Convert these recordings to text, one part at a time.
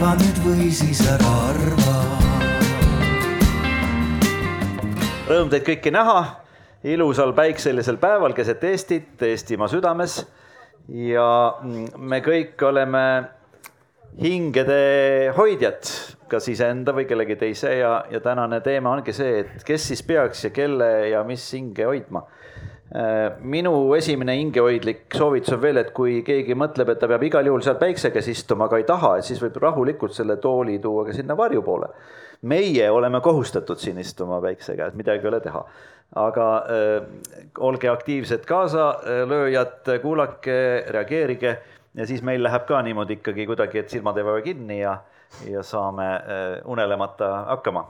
arva nüüd või siis ära arva. Rõõm teid kõiki näha ilusal päikselisel päeval keset Eestit, Eestimaa südames. ja me kõik oleme hingede hoidjad, kas iseenda või kellegi teise ja, ja tänane teema ongi see, et kes siis peaks ja kelle ja mis hinge hoidma minu esimene hingehoidlik soovitus on veel, et kui keegi mõtleb, et ta peab igal juhul seal päikse käes istuma, aga ei taha, siis võib rahulikult selle tooli tuua ka sinna varju poole. meie oleme kohustatud siin istuma päikse käes, midagi ei ole teha. aga äh, olge aktiivsed kaasalööjad, kuulake, reageerige ja siis meil läheb ka niimoodi ikkagi kuidagi, et silmad vaeva kinni ja, ja saame äh, unelemata hakkama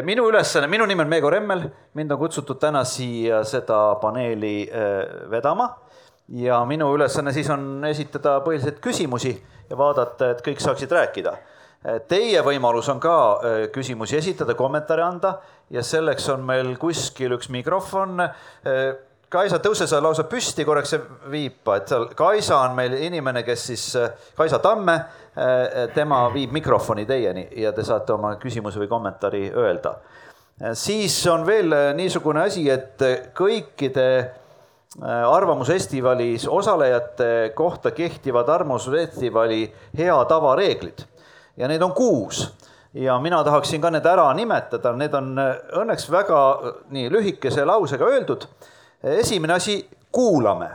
minu ülesanne, minu nimi on Meego Remmel, mind on kutsutud täna siia seda paneeli äh, vedama ja minu ülesanne siis on esitada põhiliselt küsimusi ja vaadata, et kõik saaksid rääkida. Teie võimalus on ka küsimusi esitada, kommentaare anda ja selleks on meil kuskil üks mikrofon. Äh, Kaisa, tõuse sa lausa püsti korraks see viipa, et seal Kaisa on meil inimene, kes siis, Kaisa Tamme Äh, tema viib mikrofoni teieni ja te saate oma küsimuse või kommentaari öelda. Äh, siis on veel äh, niisugune asi, et kõikide Arvamusfestivalis osalejate kohta kehtivad Arvamusfestivali hea tava reeglid ja neid on kuus ja mina tahaksin ka need ära nimetada, need on õnneks väga nii lühikese lausega öeldud. Esimene asi, kuulame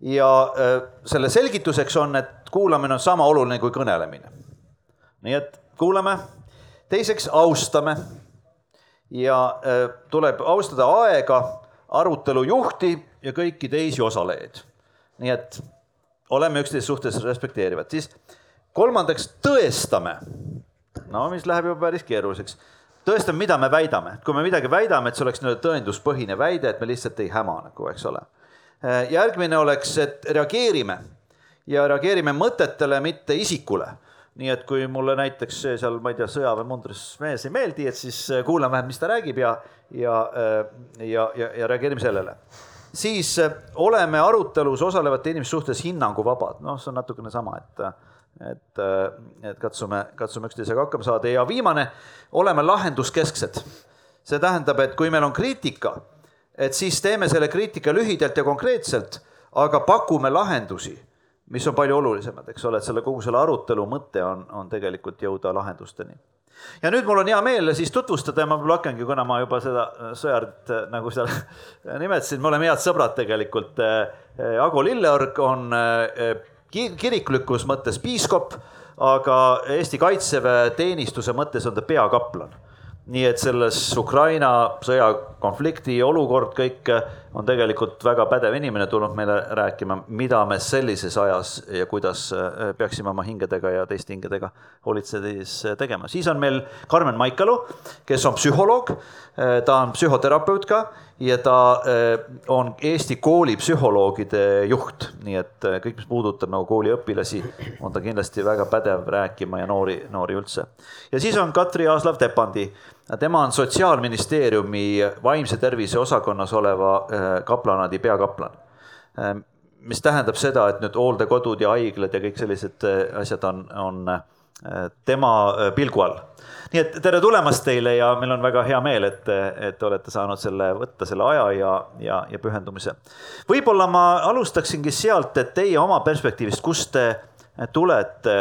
ja äh, selle selgituseks on, et kuulamine on sama oluline kui kõnelemine. nii et kuulame. teiseks austame ja äh, tuleb austada aega, arutelu juhti ja kõiki teisi osalejaid. nii et oleme üksteise suhtes respekteerivad, siis kolmandaks tõestame. no mis läheb juba päris keeruliseks tõestame, mida me väidame, kui me midagi väidame, et see oleks nii-öelda tõenduspõhine väide, et me lihtsalt ei häma nagu, eks ole. Äh, järgmine oleks, et reageerime. Ja reageerime mõtetele, mitte isikule. Nii et kui mulle näiteks seal, ma ei tea, sõjaväemundris mees ei meeldi, et siis äh, kuulan vähemalt, mis ta räägib ja, ja, äh, ja, ja, ja reageerime sellele. siis oleme arutelus osalevate inimeste suhtes hinnanguvabad, noh, see on natukene sama, et, et, et katsume, katsume üksteisega hakkama saada ja viimane, oleme lahenduskesksed. see tähendab, et kui meil on kriitika et siis teeme selle kriitika lühidalt ja konkreetselt, aga pakume lahendusi, mis on palju olulisemad, eks ole, et selle kogu selle arutelu mõte on, on tegelikult jõuda lahendusteni. ja nüüd mul on hea meel siis tutvustada ja ma võib-olla hakkangi, kuna ma juba seda Sõjart nagu seal nimetasin, me oleme head sõbrad tegelikult. Ago Lilleorg on kiriklikus mõttes piiskop, aga Eesti Kaitseväe teenistuse mõttes on ta peakaplan. Nii et selles Ukraina sõjakonflikti olukord kõik on tegelikult väga pädev inimene tulnud meile rääkima, mida me sellises ajas ja kuidas äh, peaksime oma hingedega ja teiste hingedega hoolitsedes tegema. siis on meil Karmen Maikalu, kes on psühholoog, äh, ta on psühhoterapeut ka ja ta äh, on Eesti koolipsühholoogide juht, nii et kõik, mis puudutab nagu kooliõpilasi, on ta kindlasti väga pädev rääkima ja noori, noori üldse. ja siis on Katri Aaslav-Tepandi tema on Sotsiaalministeeriumi vaimse tervise osakonnas oleva äh, kaplanaadi peakaplan. Äh, mis tähendab seda, et nüüd hooldekodud ja haiglad ja kõik sellised äh, asjad on, on tema pilgu all. nii et tere tulemast teile ja meil on väga hea meel, et, et olete saanud selle, võtta selle aja ja, ja, ja pühendumise. võib-olla ma alustaksingi sealt, et teie oma perspektiivist, kust te tulete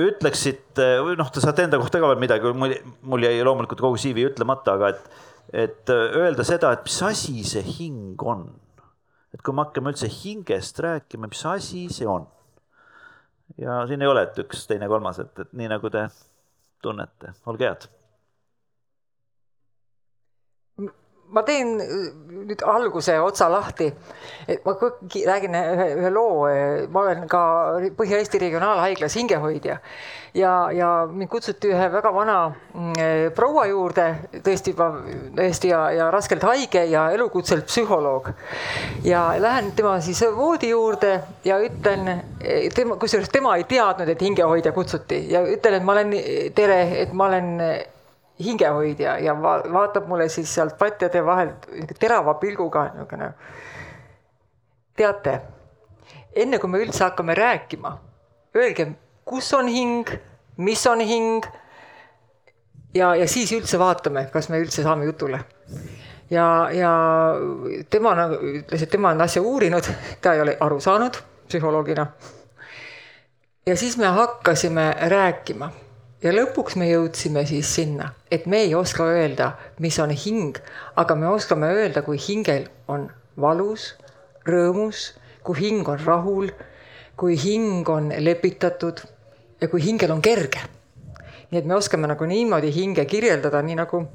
ütleksite või noh, te saate enda kohta ka veel midagi, mul, mul jäi loomulikult kogu CV ütlemata, aga et, et öelda seda, et mis asi see hing on. et kui me hakkame üldse hingest rääkima, mis asi see on? ja siin ei ole, et üks, teine, kolmas, et, et nii nagu te tunnete, olge head ma teen äh, nüüd alguse otsa lahti. et ma räägin ühe, ühe loo, ma olen ka Põhja-Eesti Regionaalhaiglas hingehoidja ja, ja mind kutsuti ühe väga vana mm, proua juurde, tõesti juba täiesti ja, ja raskelt haige ja elukutselt psühholoog. ja lähen tema siis voodi juurde ja ütlen tema, kusjuures tema ei teadnud, et hingehoidja kutsuti ja ütlen, et ma olen, tere, et ma olen hingehoidja ja va vaatab mulle siis sealt patjade vahelt terava pilguga niisugune. teate, enne kui me üldse hakkame rääkima, öelge, kus on hing, mis on hing. ja, ja siis üldse vaatame, kas me üldse saame jutule. ja, ja tema nagu ütles, et tema on asja uurinud, ta ei ole aru saanud psühholoogina. ja siis me hakkasime rääkima ja lõpuks me jõudsime siis sinna, et me ei oska öelda, mis on hing, aga me oskame öelda, kui hingel on valus, rõõmus, kui hing on rahul, kui hing on lepitatud ja kui hingel on kerge. nii et me oskame nagu niimoodi hinge kirjeldada, nii nagu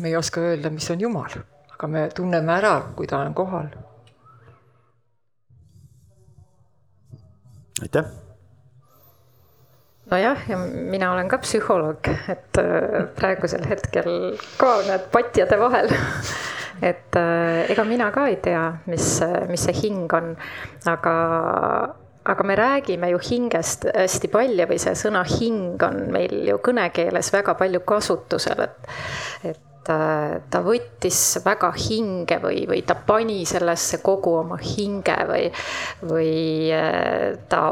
me ei oska öelda, mis on Jumal, aga me tunneme ära, kui ta on kohal. aitäh nojah, ja mina olen ka psühholoog, et äh, praegusel hetkel ka näed patjade vahel. Et äh, ega mina ka ei tea, mis, mis see hing on, aga, aga me räägime ju hingest hästi palju või see sõna hing on meil ju kõnekeeles väga palju kasutusel, et, et äh, ta võttis väga hinge või, või ta pani sellesse kogu oma hinge või, või ta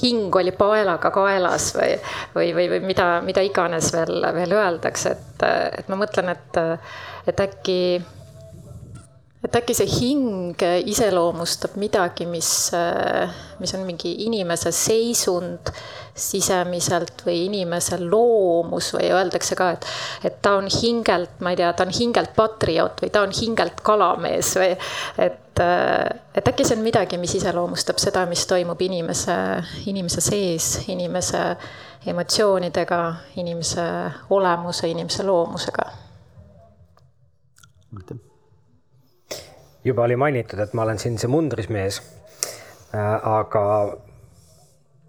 hing oli paelaga kaelas või, või, või, või mida, mida iganes veel, veel öeldakse, et, et ma mõtlen, et, et äkki, et äkki see hing iseloomustab midagi, mis, mis on mingi inimese seisund sisemiselt või inimese loomus või öeldakse ka, et, et ta on hingelt, ma ei tea, ta on hingelt patrioot või ta on hingelt kalamees või et, et äkki see on midagi, mis iseloomustab seda, mis toimub inimese, inimese sees, inimese emotsioonidega, inimese olemuse, inimese loomusega. Juba oli mainitud, et ma olen siin see mundris mees. aga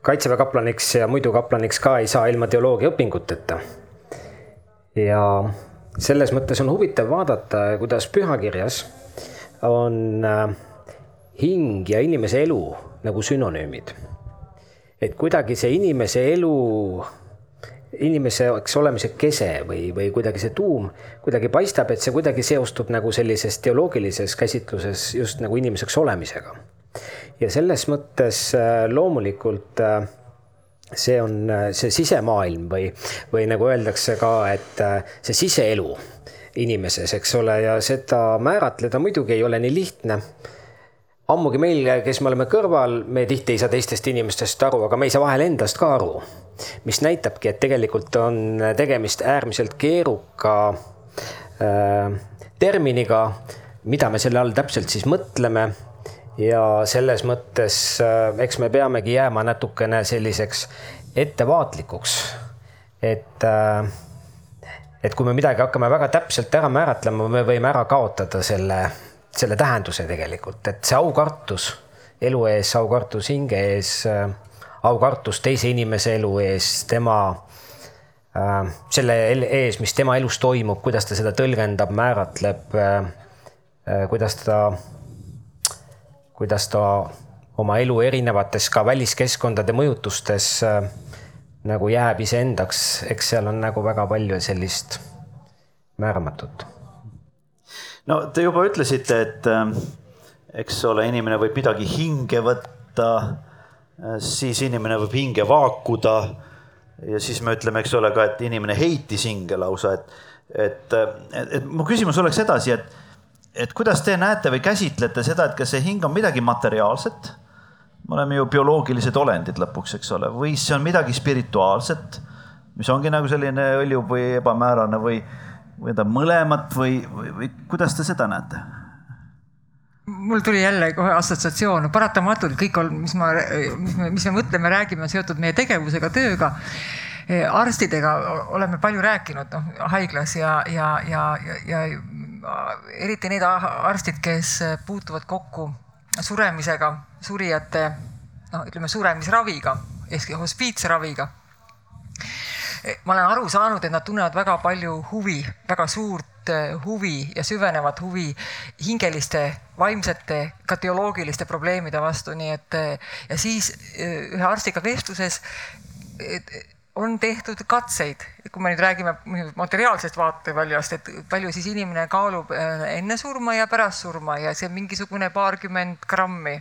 kaitseväe kaplaniks ja muidu kaplaniks ka ei saa ilma teoloogiaõpinguteta. ja selles mõttes on huvitav vaadata, kuidas pühakirjas on äh, hing ja inimese elu nagu sünonüümid. et kuidagi see inimese elu, inimeseks olemise kese või, või kuidagi see tuum kuidagi paistab, et see kuidagi seostub nagu sellises teoloogilises käsitluses just nagu inimeseks olemisega. Ja selles mõttes äh, loomulikult äh, see on äh, see sisemaailm või, või nagu öeldakse ka, et see siseelu inimeses, eks ole, ja seda määratleda muidugi ei ole nii lihtne ammugi meil, kes me oleme kõrval, me tihti ei saa teistest inimestest aru, aga me ei saa vahel endast ka aru. mis näitabki, et tegelikult on tegemist äärmiselt keeruka äh, terminiga, mida me selle all täpselt siis mõtleme ja selles mõttes äh, eks me peamegi jääma natukene selliseks ettevaatlikuks, et äh, et kui me midagi hakkame väga täpselt ära määratlema, me võime ära kaotada selle, selle tähenduse tegelikult, et see aukartus elu ees, aukartus hinge ees, äh, aukartus teise inimese elu ees, tema selle ees, mis tema elus toimub, kuidas ta seda tõlgendab, määratleb, kuidas ta kuidas ta oma elu erinevates ka väliskeskkondade mõjutustes äh, nagu jääb iseendaks, eks seal on nagu väga palju sellist määramatut. No te juba ütlesite, et äh, eks ole, inimene võib midagi hinge võtta, äh, siis inimene võib hinge vaakuda ja siis me ütleme, eks ole ka, et inimene heitis hinge lausa, et, et, et, et mu küsimus oleks edasi, et et kuidas te näete või käsitlete seda, et kas see hing on midagi materiaalset? me oleme ju bioloogilised olendid lõpuks, eks ole, või see on midagi spirituaalset, mis ongi nagu selline õljuv või ebamäärane või, või mõlemat või, või, või kuidas te seda näete? mul tuli jälle kohe assotsiatsioon, paratamatult kõik on, mis ma, mis me, mis me mõtleme, räägime, on seotud meie tegevusega, tööga arstidega oleme palju rääkinud noh haiglas ja, ja, ja, ja, ja eriti need arstid, kes puutuvad kokku suremisega, surijate noh, ütleme suremisraviga ehk hospiitsraviga. Ma olen aru saanud, et nad tunnevad väga palju huvi, väga suurt eh, huvi ja süvenevat huvi hingeliste, vaimsete, ka teoloogiliste probleemide vastu, nii et eh, ja siis eh, ühe arstiga vestluses on tehtud katseid, kui me nüüd räägime materiaalsest vaateväljast, et palju siis inimene kaalub enne surma ja pärast surma ja see mingisugune paarkümmend grammi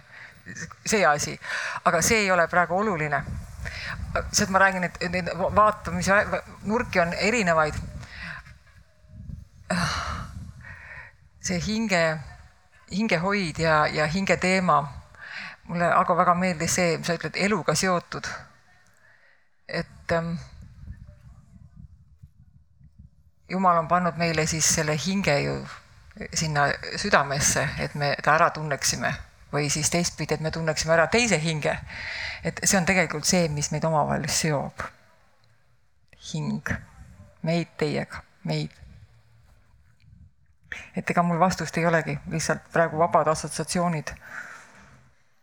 see asi, aga see ei ole praegu oluline. See, et ma räägin, et neid vaatamise nurki on erinevaid. see hinge, hingehoid ja, ja hingeteema. mulle aga väga meeldis see, sa ütled eluga seotud. et ähm, jumal on pannud meile siis selle hinge ju sinna südamesse, et me ta ära tunneksime või siis teistpidi, et me tunneksime ära teise hinge. Et see on tegelikult see, mis meid omavahel seob. hing, meid teiega, meid. et ega mul vastust ei olegi, lihtsalt praegu vabad assotsiatsioonid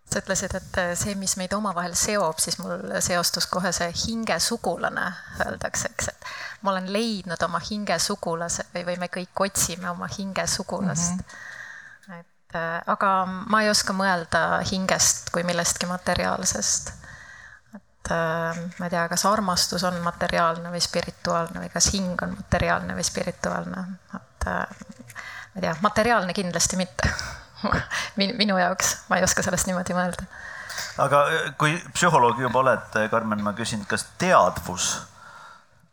sa ütlesid, et see, mis meid omavahel seob, siis mul seostus kohe see hingesugulane, öeldakse, eks, et ma olen leidnud oma hingesugulase või, või me kõik otsime oma hingesugulast mm. -hmm. Äh, aga ma ei oska mõelda hingest kui millestki materiaalsest. et äh, ma ei tea, kas armastus on materiaalne või spirituaalne või kas hing on materiaalne või spirituaalne, et äh, ma ei tea, materiaalne kindlasti mitte minu jaoks, ma ei oska sellest niimoodi mõelda. aga kui psühholoog juba oled, Karmen, ma küsin, kas teadvus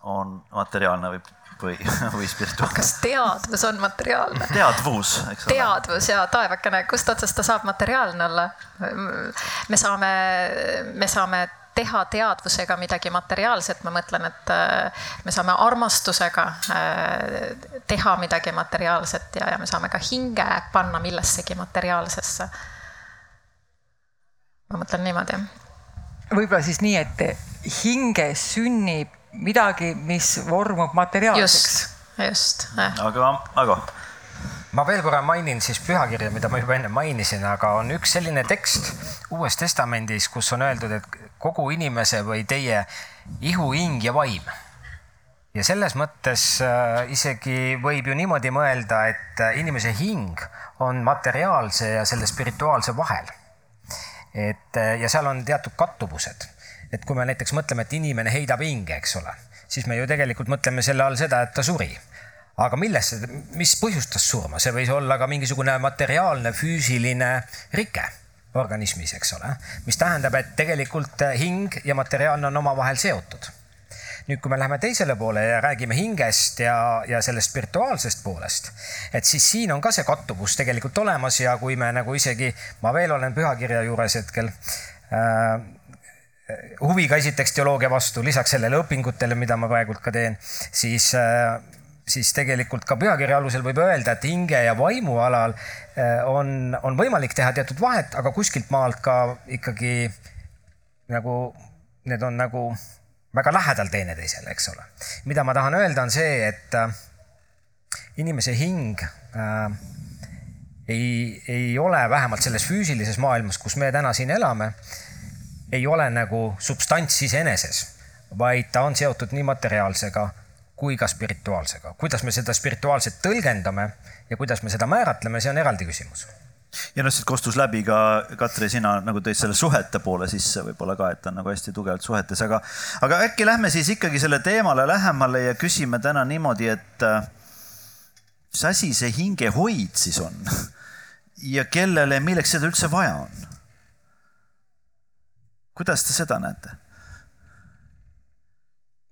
on materiaalne või, või, või spirituaalne? kas teadvus on materiaalne? teadvus, eks ole. teadvus ja taevakene, kust otsast ta saab materiaalne olla? me saame, me saame teha teadvusega midagi materiaalset, ma mõtlen, et äh, me saame armastusega äh, teha midagi materiaalset ja, ja me saame ka hinge panna millessegi materiaalsesse. ma mõtlen niimoodi. võib-olla siis nii, et hinges sünnib midagi, mis vormub materiaalseks. just, just. aga, aga ma veel korra mainin siis pühakirja, mida ma juba enne mainisin, aga on üks selline tekst Uues Testamendis, kus on öeldud, et kogu inimese või teie ihu, hing ja vaim. ja selles mõttes äh, isegi võib ju niimoodi mõelda, et äh, inimese hing on materiaalse ja selle spirituaalse vahel. et äh, ja seal on teatud kattuvused, et kui me näiteks mõtleme, et inimene heidab hinge, eks ole, siis me ju tegelikult mõtleme selle all seda, et ta suri aga millest, mis põhjustas surma, see võis olla ka mingisugune materiaalne, füüsiline rike organismis, eks ole, mis tähendab, et tegelikult hing ja materiaalne on omavahel seotud. nüüd, kui me läheme teisele poole ja räägime hingest ja, ja sellest spirituaalsest poolest, et siis siin on ka see kattuvus tegelikult olemas ja kui me nagu isegi, ma veel olen pühakirja juures hetkel äh, huviga esiteks teoloogia vastu, lisaks sellele õpingutele, mida ma praegult ka teen, siis äh, siis tegelikult ka pühakirja alusel võib öelda, et hinge ja vaimu alal eh, on, on võimalik teha teatud vahet, aga kuskilt maalt ka ikkagi nagu need on nagu väga lähedal teineteisele, eks ole. mida ma tahan öelda, on see, et äh, inimese hing äh, ei, ei ole vähemalt selles füüsilises maailmas, kus me täna siin elame, ei ole nagu substants iseeneses, vaid ta on seotud nii materiaalsega kui ka spirituaalsega. kuidas me seda spirituaalset tõlgendame ja kuidas me seda määratleme, see on eraldi küsimus ja noh, siit kostus läbi ka, Katri, sina nagu tõid selle suhete poole sisse võib-olla ka, et ta on nagu hästi tugevalt suhetes, aga, aga äkki lähme siis ikkagi selle teemale lähemale ja küsime täna niimoodi, et mis asi see hingehoid siis on ja kellele, milleks seda üldse vaja on? Kuidas te seda näete?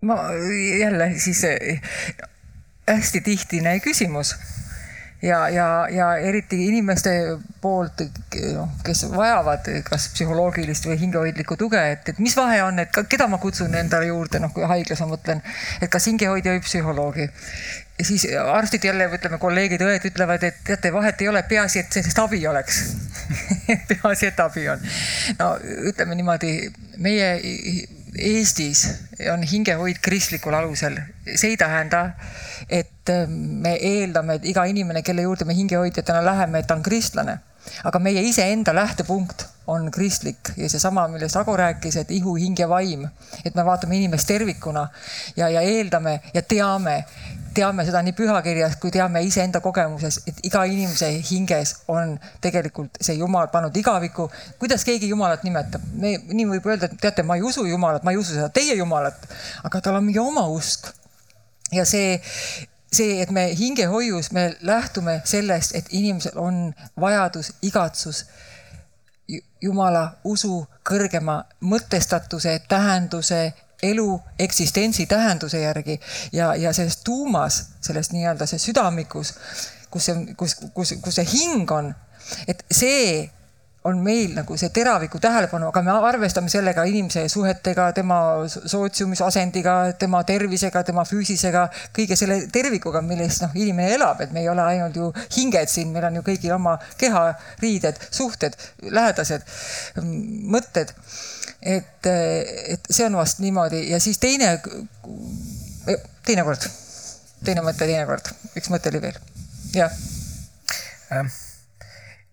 ma jälle siis eh, hästi tihtine küsimus ja, ja, ja eriti inimeste poolt, noh, kes vajavad kas psühholoogilist või hingehoidlikku tuge, et, et mis vahe on, et keda ma kutsun endale juurde, noh, kui haiglas ma mõtlen, et kas hingehoidja või psühholoogi. ja siis arstid jälle, ütleme, kolleegid-õed ütlevad, et teate, vahet ei ole, peaasi, et sellest abi oleks peaasi, et abi on. no ütleme niimoodi, meie Eestis on hingehoid kristlikul alusel, see ei tähenda, et ähm, me eeldame, et iga inimene, kelle juurde me hingehoidjatena läheme, et ta on kristlane. aga meie iseenda lähtepunkt on kristlik ja seesama, millest Ago rääkis, et ihu, hing ja vaim, et me vaatame inimest tervikuna ja, ja eeldame ja teame, teame seda nii pühakirjas kui teame iseenda kogemuses, et iga inimese hinges on tegelikult see Jumal pannud igaviku. kuidas keegi Jumalat nimetab, me nii võib öelda, et teate, ma ei usu Jumalat, ma ei usu seda teie Jumalat, aga tal on mingi oma usk. ja see, see, et me hingehoius, me lähtume sellest, et inimesel on vajadus, igatsus Jumala usu kõrgema mõtestatuse, tähenduse, elu eksistentsi tähenduse järgi ja, ja selles tuumas, selles nii-öelda see südamikus, kus see, kus, kus, kus see hing on, et see on meil nagu see teraviku tähelepanu, aga me arvestame sellega inimese suhetega, tema sootsiumis asendiga, tema tervisega, tema füüsisega, kõige selle tervikuga, milles noh, inimene elab, et me ei ole ainult ju hinged siin, meil on ju kõigil oma keha, riided, suhted, lähedased, mõtted. Et, et see on vast niimoodi ja siis teine, teinekord, teine mõte teinekord, üks mõte oli veel, jah. Ähm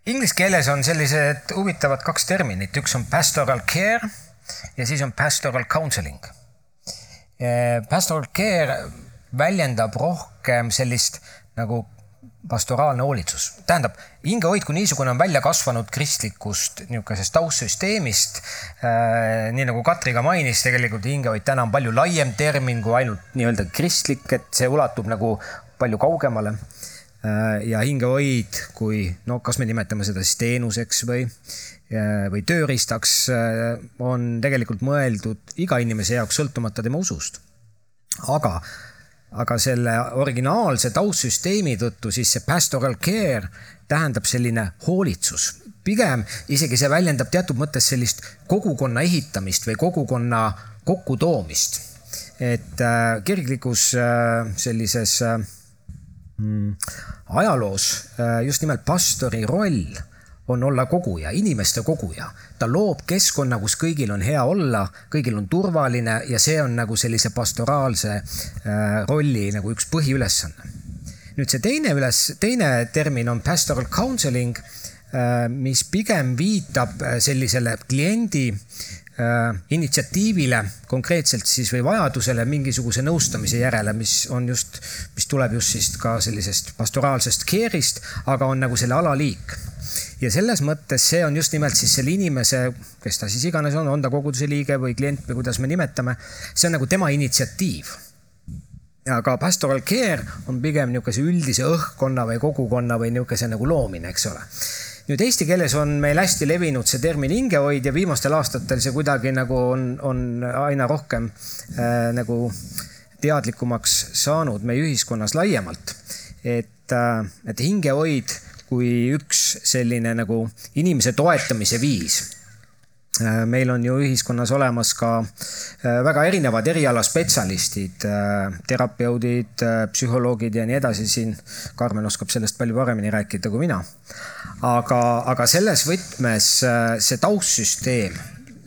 Inglise keeles on sellised huvitavad kaks terminit, üks on pastoral care ja siis on pastoral counseling. Pastoral care väljendab rohkem sellist nagu pastoraalne hoolitsus, tähendab, hingehoid kui niisugune on välja kasvanud kristlikust niisugusest taustsüsteemist äh,. nii nagu Katri ka mainis, tegelikult hingehoid täna on palju laiem termin kui ainult nii-öelda kristlik, et see ulatub nagu palju kaugemale Äh, ja hingehoid, kui no kas me nimetame seda siis teenuseks või, äh, või tööriistaks, on tegelikult mõeldud iga inimese jaoks, sõltumata tema usust. aga, aga selle originaalse taustsüsteemi tõttu siis see pastoral care tähendab selline hoolitsus. pigem isegi see väljendab teatud mõttes sellist kogukonna ehitamist või kogukonna kokkutoomist. et kirglikus sellises Mm, ajaloos äh, just nimelt pastori roll on olla koguja, inimeste koguja. ta loob keskkonna, kus kõigil on hea olla, kõigil on turvaline ja see on nagu sellise pastoraalse äh, rolli nagu üks põhiülesanne. Nüüd see teine üles, teine termin on pastoral counseling, äh, mis pigem viitab sellisele kliendi Äh, initsiatiivile konkreetselt siis või vajadusele mingisuguse nõustamise järele, mis on just, mis tuleb just siis ka sellisest pastoraalsest care'ist, aga on nagu selle alaliik. ja selles mõttes see on just nimelt siis selle inimese, kes ta siis iganes on, on ta koguduse liige või klient või kuidas me nimetame, see on nagu tema initsiatiiv aga pastoral care on pigem niisuguse üldise õhkkonna või kogukonna või niisuguse nagu loomine, eks ole nüüd eesti keeles on meil hästi levinud see termin hingehoid ja viimastel aastatel see kuidagi nagu on, on aina rohkem äh, nagu teadlikumaks saanud meie ühiskonnas laiemalt. et äh,, et hingehoid kui üks selline nagu inimese toetamise viis meil on ju ühiskonnas olemas ka äh, väga erinevad erialaspetsialistid, äh, terapeudid, psühholoogid ja nii edasi, siin Karmen oskab sellest palju paremini rääkida kui mina. aga, aga selles võtmes see taustsüsteem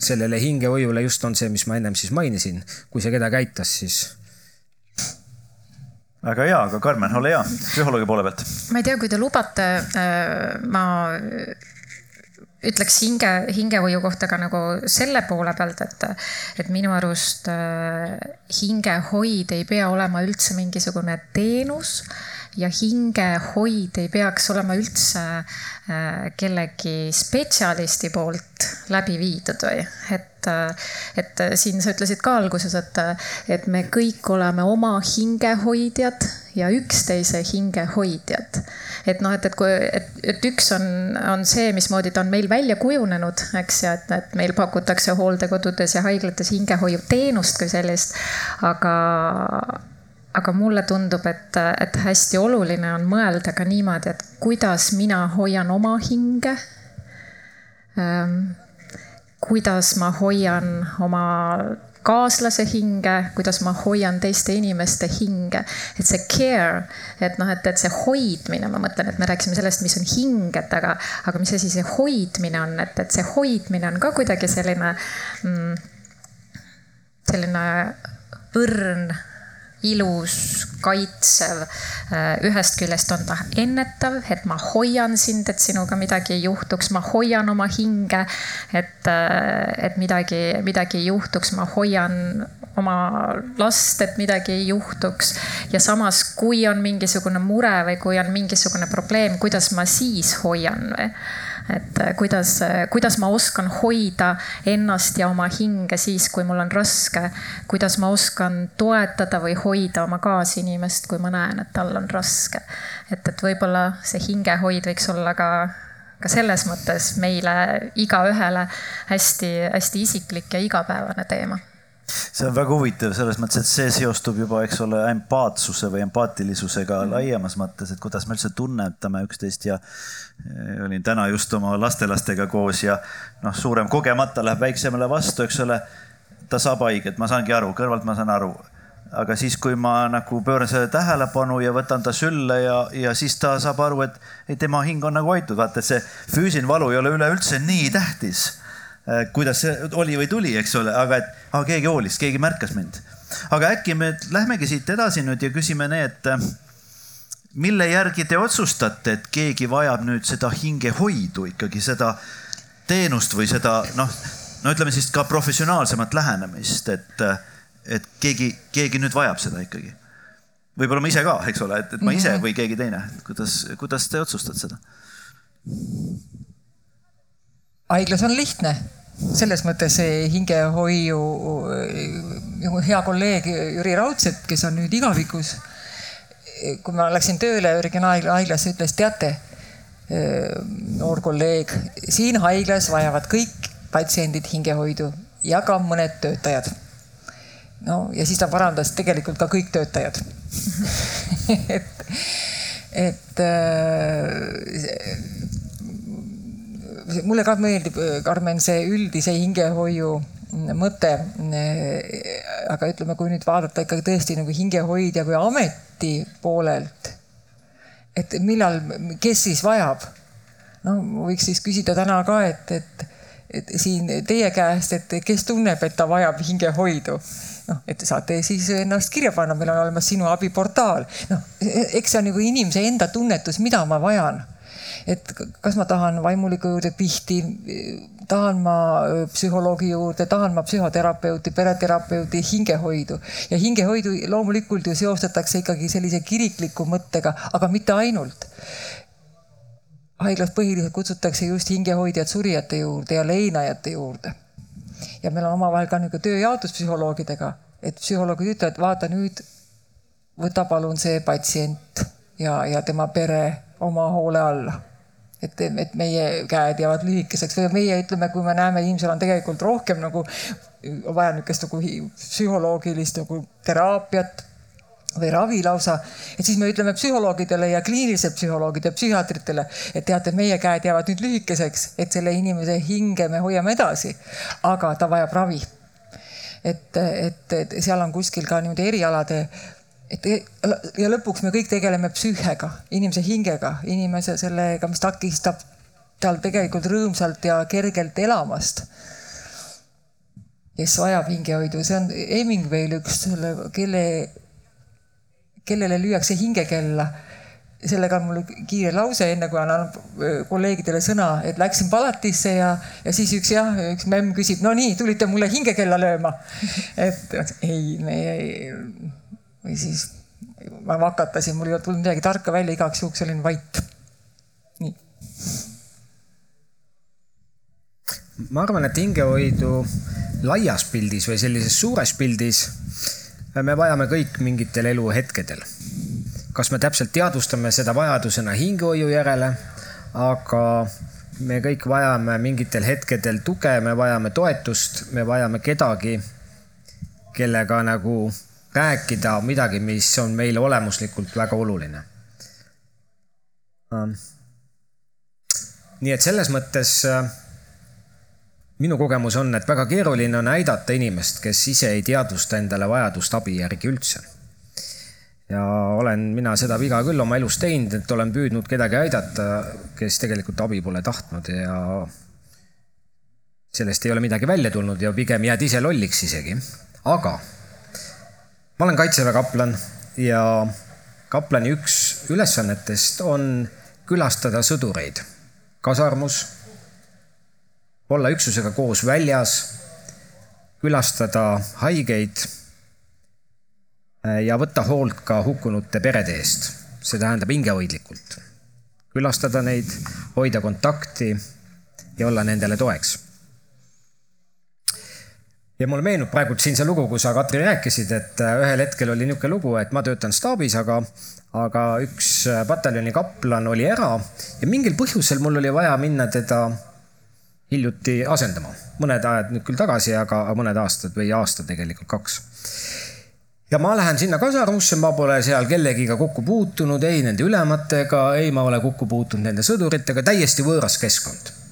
sellele hingehoiule just on see, mis ma ennem siis mainisin, kui see kedagi aitas, siis väga hea, aga Karmen, ole hea, psühholoogi poole pealt. ma ei tea, kui te lubate, ma ütleks hinge, hingehoiu kohta ka nagu selle poole pealt, et, et minu arust äh, hingehoid ei pea olema üldse mingisugune teenus ja hingehoid ei peaks olema üldse äh, kellegi spetsialisti poolt läbi viidud või, et, äh, et siin sa ütlesid ka alguses, et, et me kõik oleme oma hingehoidjad ja üksteise hingehoidjad et noh, et, et kui, et, et üks on, on see, mismoodi ta on meil välja kujunenud, eks, ja et, et meil pakutakse hooldekodudes ja haiglates hingehoiuteenust kui sellist. aga, aga mulle tundub, et, et hästi oluline on mõelda ka niimoodi, et kuidas mina hoian oma hinge ähm, kuidas ma hoian oma kaaslase hinge, kuidas ma hoian teiste inimeste hinge. et see care, et noh, et, et see hoidmine, ma mõtlen, et me rääkisime sellest, mis on hing, et aga, aga mis asi see hoidmine on, et, et see hoidmine on ka kuidagi selline mm,, selline õrn ilus, kaitsev. Äh, ühest küljest on ta ennetav, et ma hoian sind, et sinuga midagi ei juhtuks, ma hoian oma hinge, et, äh, et midagi, midagi ei juhtuks, ma hoian oma last, et midagi ei juhtuks. ja samas, kui on mingisugune mure või kui on mingisugune probleem, kuidas ma siis hoian või et äh, kuidas, äh, kuidas ma oskan hoida ennast ja oma hinge siis, kui mul on raske. kuidas ma oskan toetada või hoida oma kaasinimest, kui ma näen, et tal on raske. et, et võib-olla see hingehoid võiks olla ka ka selles mõttes meile igaühele hästi-hästi isiklik ja igapäevane teema see on väga huvitav selles mõttes, et see seostub juba, eks ole, empaatsuse või empaatilisusega mm. laiemas mõttes, et kuidas me üldse tunnetame üksteist ja eh, olin täna just oma lastelastega koos ja noh, suurem kogemata läheb väiksemale vastu, eks ole. ta saab haiget, ma saangi aru, kõrvalt ma saan aru. aga siis, kui ma nagu pööran sellele tähelepanu ja võtan ta sülle ja, ja siis ta saab aru, et ei, tema hing on nagu hoitud, vaata, et see füüsiline valu ei ole üleüldse nii tähtis Äh, kuidas see oli või tuli, eks ole, aga et aga keegi hoolis, keegi märkas mind. aga äkki me lähmegi siit edasi nüüd ja küsime need, äh, mille järgi te otsustate, et keegi vajab nüüd seda hingehoidu ikkagi, seda teenust või seda noh, no ütleme siis ka professionaalsemat lähenemist, et, äh, et keegi, keegi nüüd vajab seda ikkagi. võib-olla ma ise ka, eks ole, et, et ma ise mhm. või keegi teine, kuidas, kuidas te otsustate seda? Haiglas on lihtne, selles mõttes see hingehoiu hea kolleeg Jüri Raudsepp, kes on nüüd igavikus. kui ma läksin tööle regionaalhaiglasse, ütles, teate, noor kolleeg, siin haiglas vajavad kõik patsiendid hingehoidu ja ka mõned töötajad. no ja siis ta parandas tegelikult ka kõik töötajad et, et mulle ka meeldib, Karmen, see üldise hingehoiu mõte. aga ütleme, kui nüüd vaadata ikkagi tõesti nagu hingehoidja kui ameti poolelt, et millal, kes siis vajab? no võiks siis küsida täna ka, et, et, et siin teie käest, et kes tunneb, et ta vajab hingehoidu noh, et saate siis ennast kirja panna, meil on olemas sinu abiportaal. noh, eks see on nagu inimese enda tunnetus, mida ma vajan et kas ma tahan vaimuliku juurde pihti, tahan ma psühholoogi juurde, tahan ma psühhoterapeuti, pereterapeuti, hingehoidu. Ja hingehoidu loomulikult ju seostatakse ikkagi sellise kirikliku mõttega, aga mitte ainult. Haiglas põhiliselt kutsutakse just hingehoidjad surijate juurde ja leinajate juurde. ja meil on omavahel ka niisugune tööjaotus psühholoogidega, et psühholoogid ütlevad, vaata nüüd, võta palun see patsient ja, ja tema pere oma hoole alla et, et meie käed jäävad lühikeseks või meie ütleme, kui me näeme, inimesel on tegelikult rohkem nagu vaja niisugust nagu psühholoogilist nagu teraapiat või ravi lausa, et siis me ütleme psühholoogidele ja kliinilised psühholoogid ja psühhiaatritele, et teate, meie käed jäävad nüüd lühikeseks, et selle inimese hinge me hoiame edasi. aga ta vajab ravi. et, et, et seal on kuskil ka niimoodi erialade et ja lõpuks me kõik tegeleme psüühega, inimese hingega, inimese sellega, mis takistab tal tegelikult rõõmsalt ja kergelt elamast. kes vajab hingehoidu, see on Hemingway'l üks selle, kelle, kellele lüüakse hingekella. sellega on mul kiire lause, enne kui annan kolleegidele sõna, et läksin palatisse ja, ja siis üks jah, üks memm küsib, no nii, tulite mulle hingekella lööma. et ei, me ei või siis ma vakatasin, mul ei tulnud midagi tarka välja, igaks juhuks olin vait. nii. ma arvan, et hingehoidu laias pildis või sellises suures pildis me vajame kõik mingitel eluhetkedel. kas me täpselt teadvustame seda vajadusena hingehoiu järele, aga me kõik vajame mingitel hetkedel tuge, me vajame toetust, me vajame kedagi, kellega nagu rääkida midagi, mis on meile olemuslikult väga oluline. Ähm, nii et selles mõttes äh, minu kogemus on, et väga keeruline on aidata inimest, kes ise ei teadvusta endale vajadust abi järgi üldse. ja olen mina seda viga küll oma elus teinud, et olen püüdnud kedagi aidata, kes tegelikult abi pole tahtnud ja sellest ei ole midagi välja tulnud ja pigem jääd ise lolliks isegi. aga ma olen kaitseväe kaplan ja kaplani üks ülesannetest on külastada sõdureid. Kasarmus, olla üksusega koos väljas, külastada haigeid ja võtta hoolt ka hukkunute perede eest, see tähendab hingehoidlikult. külastada neid, hoida kontakti ja olla nendele toeks ja mulle meenub praegu siin see lugu, kus sa, Katri, rääkisid, et äh, ühel hetkel oli niisugune lugu, et ma töötan staabis, aga, aga üks äh, pataljoni kaplan oli ära ja mingil põhjusel mul oli vaja minna teda hiljuti asendama. mõned ajad nüüd küll tagasi, aga mõned aastad või aasta tegelikult, kaks. ja ma lähen sinna kasarmusse, ma pole seal kellegiga kokku puutunud, ei nende ülematega, ei ma ole kokku puutunud nende sõduritega, täiesti võõras keskkond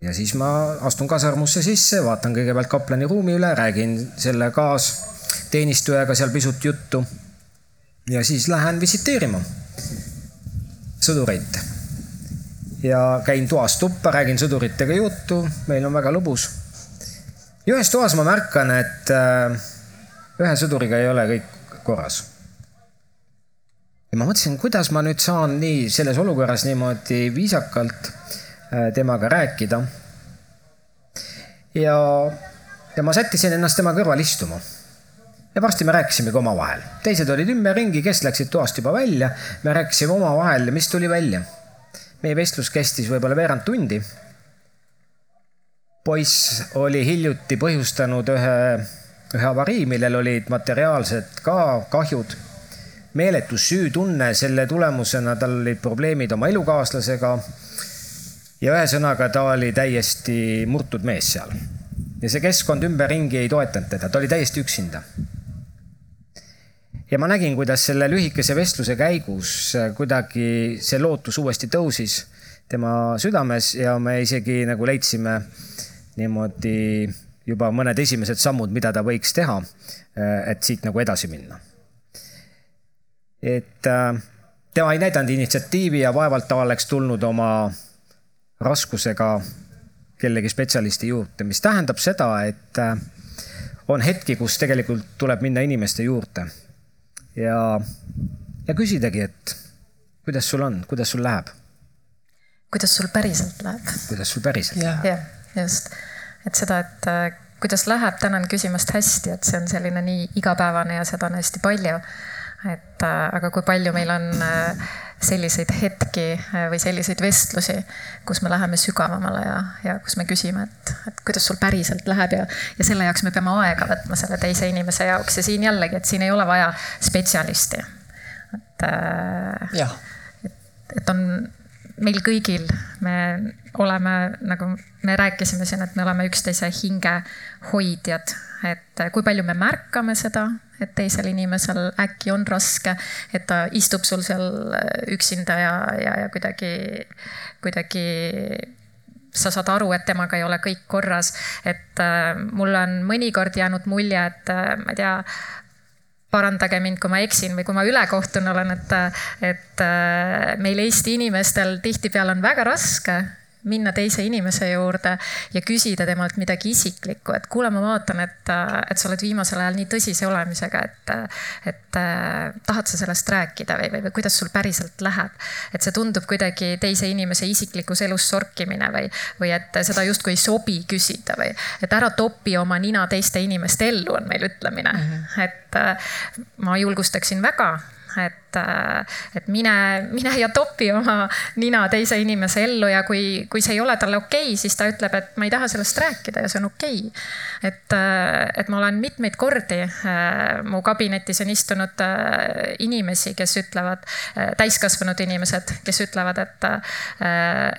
ja siis ma astun kasarmusse sisse, vaatan kõigepealt kaplani ruumi üle, räägin selle kaasteenistujaga seal pisut juttu. ja siis lähen visiteerima sõdureid. ja käin toast tuppa, räägin sõduritega juttu, meil on väga lõbus. ja ühes toas ma märkan, et äh, ühe sõduriga ei ole kõik korras ja ma mõtlesin, kuidas ma nüüd saan nii selles olukorras niimoodi viisakalt temaga rääkida. ja, ja ma sättisin ennast tema kõrval istuma. ja varsti me rääkisimegi omavahel, teised olid ümberringi, kes läksid toast juba välja, me rääkisime omavahel ja mis tuli välja. meie vestlus kestis võib-olla veerand tundi. poiss oli hiljuti põhjustanud ühe, ühe avarii, millel olid materiaalsed ka kahjud meeletu süütunne, selle tulemusena tal olid probleemid oma elukaaslasega ja ühesõnaga, ta oli täiesti murtud mees seal. ja see keskkond ümberringi ei toetanud teda, ta oli täiesti üksinda. ja ma nägin, kuidas selle lühikese vestluse käigus kuidagi see lootus uuesti tõusis tema südames ja me isegi nagu leidsime niimoodi juba mõned esimesed sammud, mida ta võiks teha, et siit nagu edasi minna. et äh, tema ei näidanud initsiatiivi ja vaevalt ta oleks tulnud oma raskusega kellegi spetsialisti juurde, mis tähendab seda, et äh, on hetki, kus tegelikult tuleb minna inimeste juurde ja, ja küsidagi, et kuidas sul on, kuidas sul läheb? kuidas sul päriselt läheb? kuidas sul päriselt ja. läheb? jah, just, et seda, et äh, kuidas läheb, tänan küsimast hästi, et see on selline nii igapäevane ja seda on hästi palju. et äh, aga kui palju meil on äh, selliseid hetki äh, või selliseid vestlusi, kus me läheme sügavamale ja, ja kus me küsime, et, et kuidas sul päriselt läheb ja, ja selle jaoks me peame aega võtma selle teise inimese jaoks ja siin jällegi, et siin ei ole vaja spetsialisti. et, äh, et, et on meil kõigil, me oleme, nagu me rääkisime siin, et me oleme üksteise hinge hoidjad, et kui palju me märkame seda, et teisel inimesel äkki on raske, et ta istub sul seal üksinda ja, ja, ja kuidagi, kuidagi sa saad aru, et temaga ei ole kõik korras. et äh, mulle on mõnikord jäänud mulje, et äh, ma ei tea parandage mind, kui ma eksin või kui ma ülekohtune olen, et, et äh, meil Eesti inimestel tihtipeale on väga raske minna teise inimese juurde ja küsida temalt midagi isiklikku, et kuule, ma vaatan, et, et sa oled viimasel ajal nii tõsise olemisega, et, et tahad sa sellest rääkida või, või, või kuidas sul päriselt läheb. et see tundub kuidagi teise inimese isiklikus elus sorkimine või, või et seda justkui ei sobi küsida või, et ära topi oma nina teiste inimeste ellu, on meil ütlemine mm. -hmm. et ma julgustaksin väga et, äh, et mine, mine ja topi oma nina teise inimese ellu ja kui, kui see ei ole talle okei okay,, siis ta ütleb, et ma ei taha sellest rääkida ja see on okei okay.. et, äh, et ma olen mitmeid kordi, äh, mu kabinetis on istunud inimesi, kes ütlevad, täiskasvanud inimesed, kes ütlevad, et,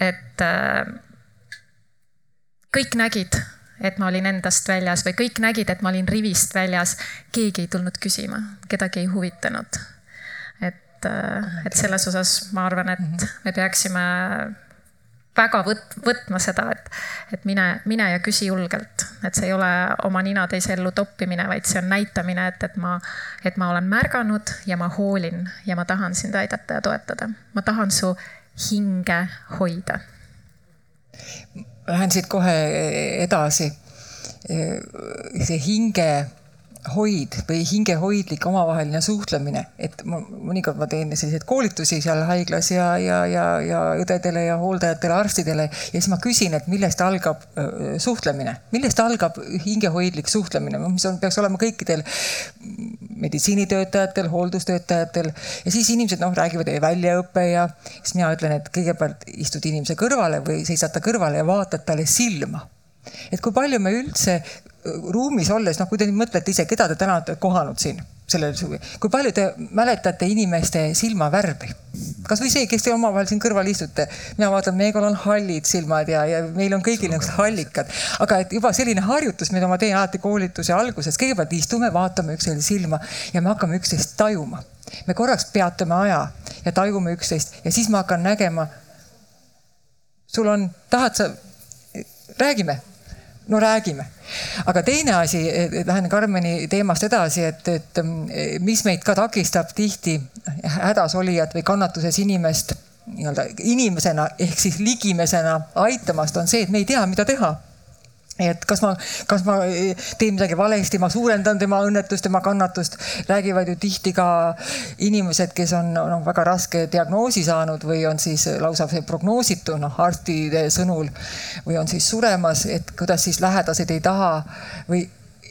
et kõik nägid et ma olin endast väljas või kõik nägid, et ma olin rivist väljas. keegi ei tulnud küsima, kedagi ei huvitanud et, äh, et selles osas ma arvan, et mhm. me peaksime väga võt-, võtma seda, et, et mine, mine ja küsi julgelt, et see ei ole oma nina teise ellu toppimine, vaid see on näitamine, et, et ma, et ma olen märganud ja ma hoolin ja ma tahan sind aidata ja toetada. ma tahan su hinge hoida. Lähen siit kohe edasi. see hinge hoid või hingehoidlik omavaheline suhtlemine, et ma mõnikord ma teen selliseid koolitusi seal haiglas ja, ja, ja, ja õdedele ja hooldajatele, arstidele ja siis ma küsin, et millest algab suhtlemine, millest algab hingehoidlik suhtlemine, mis on, peaks olema kõikidel meditsiinitöötajatel, hooldustöötajatel. Ja siis inimesed noh, räägivad väljaõpe ja siis mina ütlen, et kõigepealt istud inimese kõrvale või seisad ta kõrvale ja vaatad talle silma et kui palju me üldse ruumis olles, noh, kui te nüüd mõtlete ise, keda te täna olete kohanud siin sellel suvi, kui palju te mäletate inimeste silmavärvi? kasvõi see, kes te omavahel siin kõrval istute, mina vaatan, Meegol on hallid silmad ja, ja meil on kõigil niisugused hallikad, aga et juba selline harjutus, mida ma teen alati koolituse alguses, kõigepealt istume, vaatame üksteisele silma ja me hakkame üksteist tajuma. me korraks peatame aja ja tajume üksteist ja siis ma hakkan nägema. sul on, tahad sa, räägime no räägime. aga teine asi, lähen Karmeni teemast edasi, et, et mis meid ka takistab tihti hädas olijat või kannatuses inimest nii-öelda inimesena ehk siis ligimesena aitamast, on see, et me ei tea, mida teha et kas ma, kas ma eh, teen midagi valesti, ma suurendan tema õnnetust, tema kannatust. räägivad ju tihti ka inimesed, kes on noh, väga raske diagnoosi saanud või on siis lausa prognoositu, noh arstide sõnul või on siis suremas, et kuidas siis lähedased ei taha või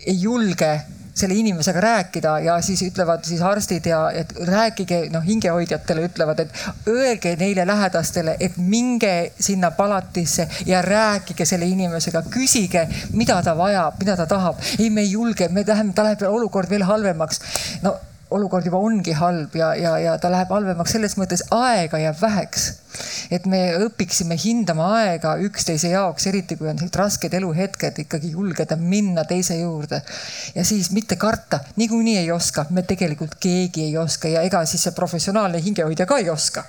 ei julge selle inimesega rääkida ja siis ütlevad siis arstid ja et rääkige noh, hingehoidjatele ütlevad, et öelge neile lähedastele, et minge sinna palatisse ja rääkige selle inimesega, küsige, mida ta vajab, mida ta tahab. ei, me ei julge, me läheme, ta läheb olukord veel halvemaks. no olukord juba ongi halb ja, ja, ja ta läheb halvemaks selles mõttes, aega jääb väheks. et me õpiksime hindama aega üksteise jaoks, eriti kui on sellised rasked eluhetked, ikkagi julgeda minna teise juurde. ja siis mitte karta, niikuinii ei oska, me tegelikult keegi ei oska ja ega siis see professionaalne hingehoidja ka ei oska.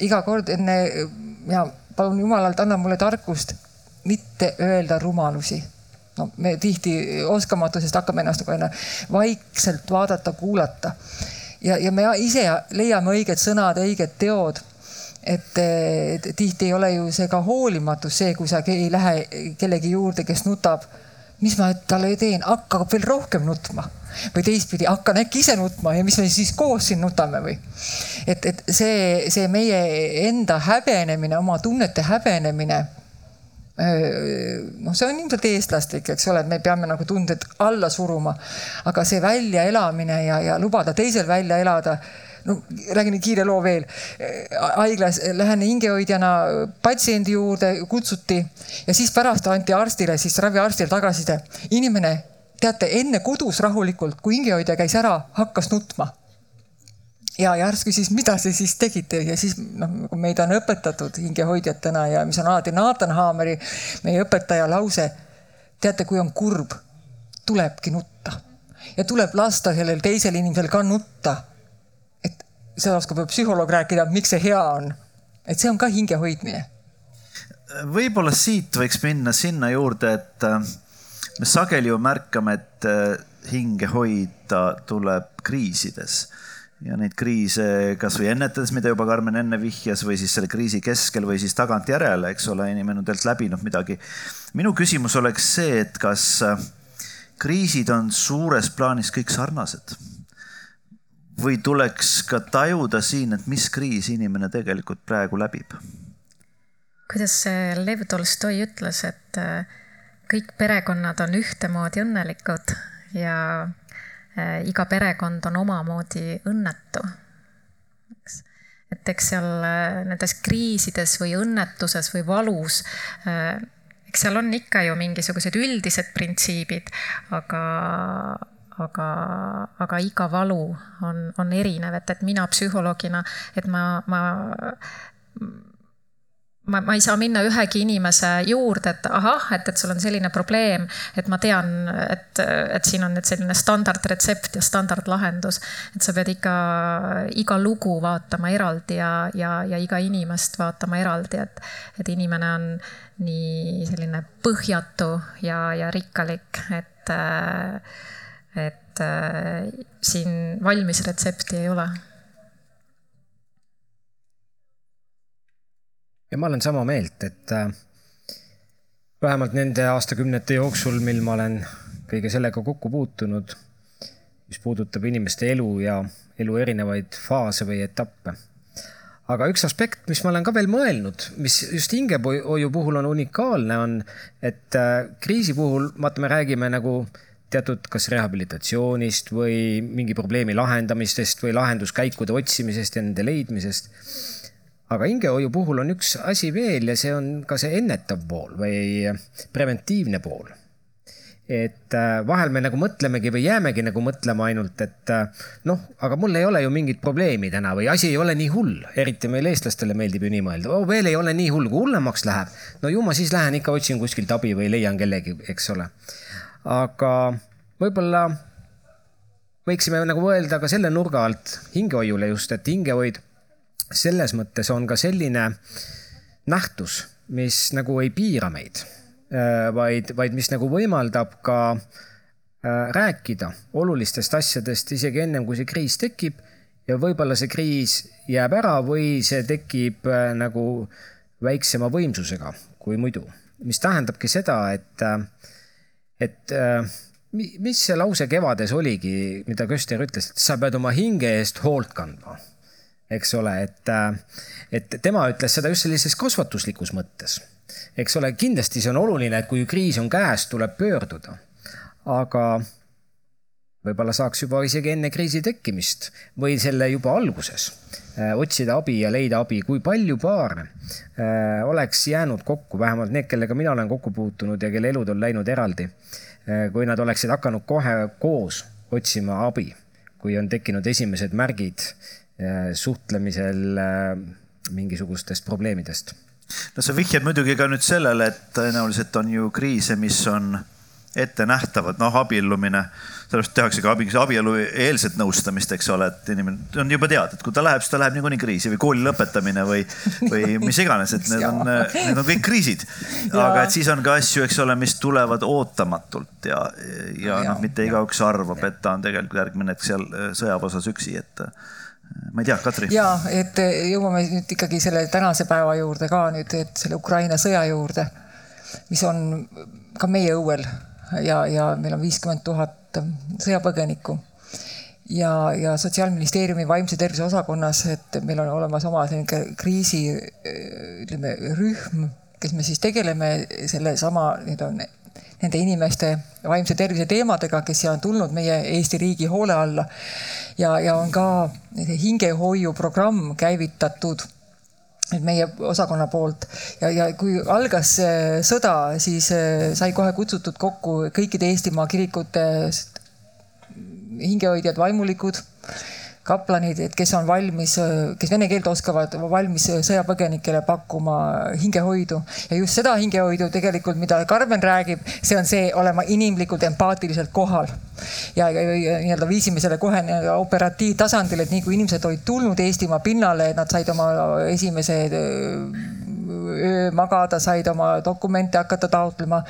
iga kord enne ja palun jumalalt, anna mulle tarkust mitte öelda rumalusi no me tihti oskamatusest hakkame ennast nagu enne vaikselt vaadata, kuulata. ja, ja me ise leiame õiged sõnad, õiged teod et, et tihti ei ole ju see ka hoolimatus, see, kui sa ei lähe kellegi juurde, kes nutab. mis ma talle teen, hakkab veel rohkem nutma või teistpidi, hakkan äkki ise nutma ja mis me siis koos siin nutame või. et, et see, see meie enda häbenemine, oma tunnete häbenemine noh, see on ilmselt eestlastlik, eks ole, et me peame nagu tunded alla suruma. aga see väljaelamine ja, ja lubada teisel välja elada no räägin kiire loo veel. haiglas lähen hingehoidjana patsiendi juurde, kutsuti ja siis pärast anti arstile, siis raviarstile tagasiside. inimene, teate, enne kodus rahulikult, kui hingehoidja käis ära, hakkas nutma ja järsku küsis, mida te siis tegite ja siis noh, nagu meid on õpetatud hingehoidjatena ja mis on alati Nathan Haameri, meie õpetaja lause. teate, kui on kurb, tulebki nutta ja tuleb lasta sellel teisel inimesel ka nutta. et seda oskab psühholoog rääkida, miks see hea on. et see on ka hinge hoidmine. võib-olla siit võiks minna sinna juurde, et äh, me sageli ju märkame, et äh, hinge hoida tuleb kriisides ja neid kriise kasvõi ennetades, mida juba Karmen enne vihjas, või siis selle kriisi keskel või siis tagantjärele, eks ole, inimene on tegelikult läbinud midagi. minu küsimus oleks see, et kas äh, kriisid on suures plaanis kõik sarnased? või tuleks ka tajuda siin, et mis kriisi inimene tegelikult praegu läbib? kuidas Lev Tolstoi ütles, et äh, kõik perekonnad on ühtemoodi õnnelikud ja iga perekond on omamoodi õnnetu. eks, et eks seal äh, nendes kriisides või õnnetuses või valus, äh, eks seal on ikka ju mingisugused üldised printsiibid, aga, aga, aga iga valu on, on erinev, et, et mina psühholoogina, et ma, ma ma, ma ei saa minna ühegi inimese juurde, et ahah, et, et sul on selline probleem, et ma tean, et, et siin on nüüd selline standardretsept ja standardlahendus. et sa pead ikka iga lugu vaatama eraldi ja, ja, ja iga inimest vaatama eraldi, et, et inimene on nii selline põhjatu ja, ja rikkalik, et, et siin valmis retsepti ei ole ja ma olen sama meelt, et äh, vähemalt nende aastakümnete jooksul, mil ma olen kõige sellega kokku puutunud, mis puudutab inimeste elu ja elu erinevaid faase või etappe. aga üks aspekt, mis ma olen ka veel mõelnud, mis just hingehoiu puhul on unikaalne, on, et äh, kriisi puhul, vaata, me räägime nagu teatud kas rehabilitatsioonist või mingi probleemi lahendamistest või lahenduskäikude otsimisest ja nende leidmisest aga hingehoiu puhul on üks asi veel ja see on ka see ennetav pool või preventiivne pool et äh, vahel me nagu mõtlemegi või jäämegi nagu mõtlema ainult, et äh, noh, aga mul ei ole ju mingit probleemi täna või asi ei ole nii hull, eriti meil eestlastele meeldib ju nii mõelda oh,, veel ei ole nii hull, kui hullemaks läheb. no ju ma siis lähen ikka otsin kuskilt abi või leian kellegi, eks ole. aga võib-olla võiksime nagu mõelda ka selle nurga alt hingehoiule just, et hingehoid selles mõttes on ka selline nähtus, mis nagu ei piira meid Äh, vaid, vaid mis nagu võimaldab ka äh, rääkida olulistest asjadest isegi ennem, kui see kriis tekib ja võib-olla see kriis jääb ära või see tekib äh, nagu väiksema võimsusega kui muidu. mis tähendabki seda, et, et mis see lause kevades oligi, mida Köster ütles, et sa pead oma hinge eest hoolt kandma. Eks ole, et, et tema ütles seda just sellises kasvatuslikus mõttes eks ole, kindlasti see on oluline, et kui kriis on käes, tuleb pöörduda. aga võib-olla saaks juba isegi enne kriisi tekkimist või selle juba alguses äh, otsida abi ja leida abi, kui palju paare äh, oleks jäänud kokku, vähemalt need, kellega mina olen kokku puutunud ja kelle elud on läinud eraldi. Äh, kui nad oleksid hakanud kohe koos otsima abi, kui on tekkinud esimesed märgid suhtlemisel mingisugustest probleemidest. No sa vihjad muidugi ka nüüd sellele, et tõenäoliselt on ju kriise, mis on ettenähtavad, noh, abiellumine, sellepärast tehakse ka abielu eelset nõustamist, eks ole, et inimene on juba teada, et kui ta läheb, siis ta läheb niikuinii kriisi või kooli lõpetamine või, või mis iganes, et need on, need on kõik kriisid. aga et siis on ka asju, eks ole, mis tulevad ootamatult ja, ja noh, mitte igaüks arvab, et ta on tegelikult järgmine hetk seal sõjaväeosas üksi, et ma ei tea, Katri. ja et jõuame nüüd ikkagi selle tänase päeva juurde ka nüüd, et selle Ukraina sõja juurde, mis on ka meie õuel ja, ja meil on viiskümmend tuhat sõjapõgenikku. ja, ja Sotsiaalministeeriumi vaimse tervise osakonnas, et meil on olemas oma selline kriisi, ütleme rühm, kes me siis tegeleme sellesama, need on nende inimeste vaimse tervise teemadega, kes on tulnud meie Eesti riigi hoole alla. ja, ja on ka hingehoiuprogramm käivitatud nüüd meie osakonna poolt ja, ja kui algas sõda, siis eh, sai kohe kutsutud kokku kõikide Eestimaa kirikute hingehoidjad, vaimulikud kaplanid, et kes on valmis, kes vene keelt oskavad, valmis sõjapõgenikele pakkuma hingehoidu. ja just seda hingehoidu tegelikult, mida Karmen räägib, see on see olema inimlikult empaatiliselt kohal. ja, ja, ja nii-öelda viisime selle kohe nii-öelda operatiivtasandile, et nii kui inimesed olid tulnud Eestimaa pinnale, et nad said oma esimese magada, said oma dokumente hakata taotlema,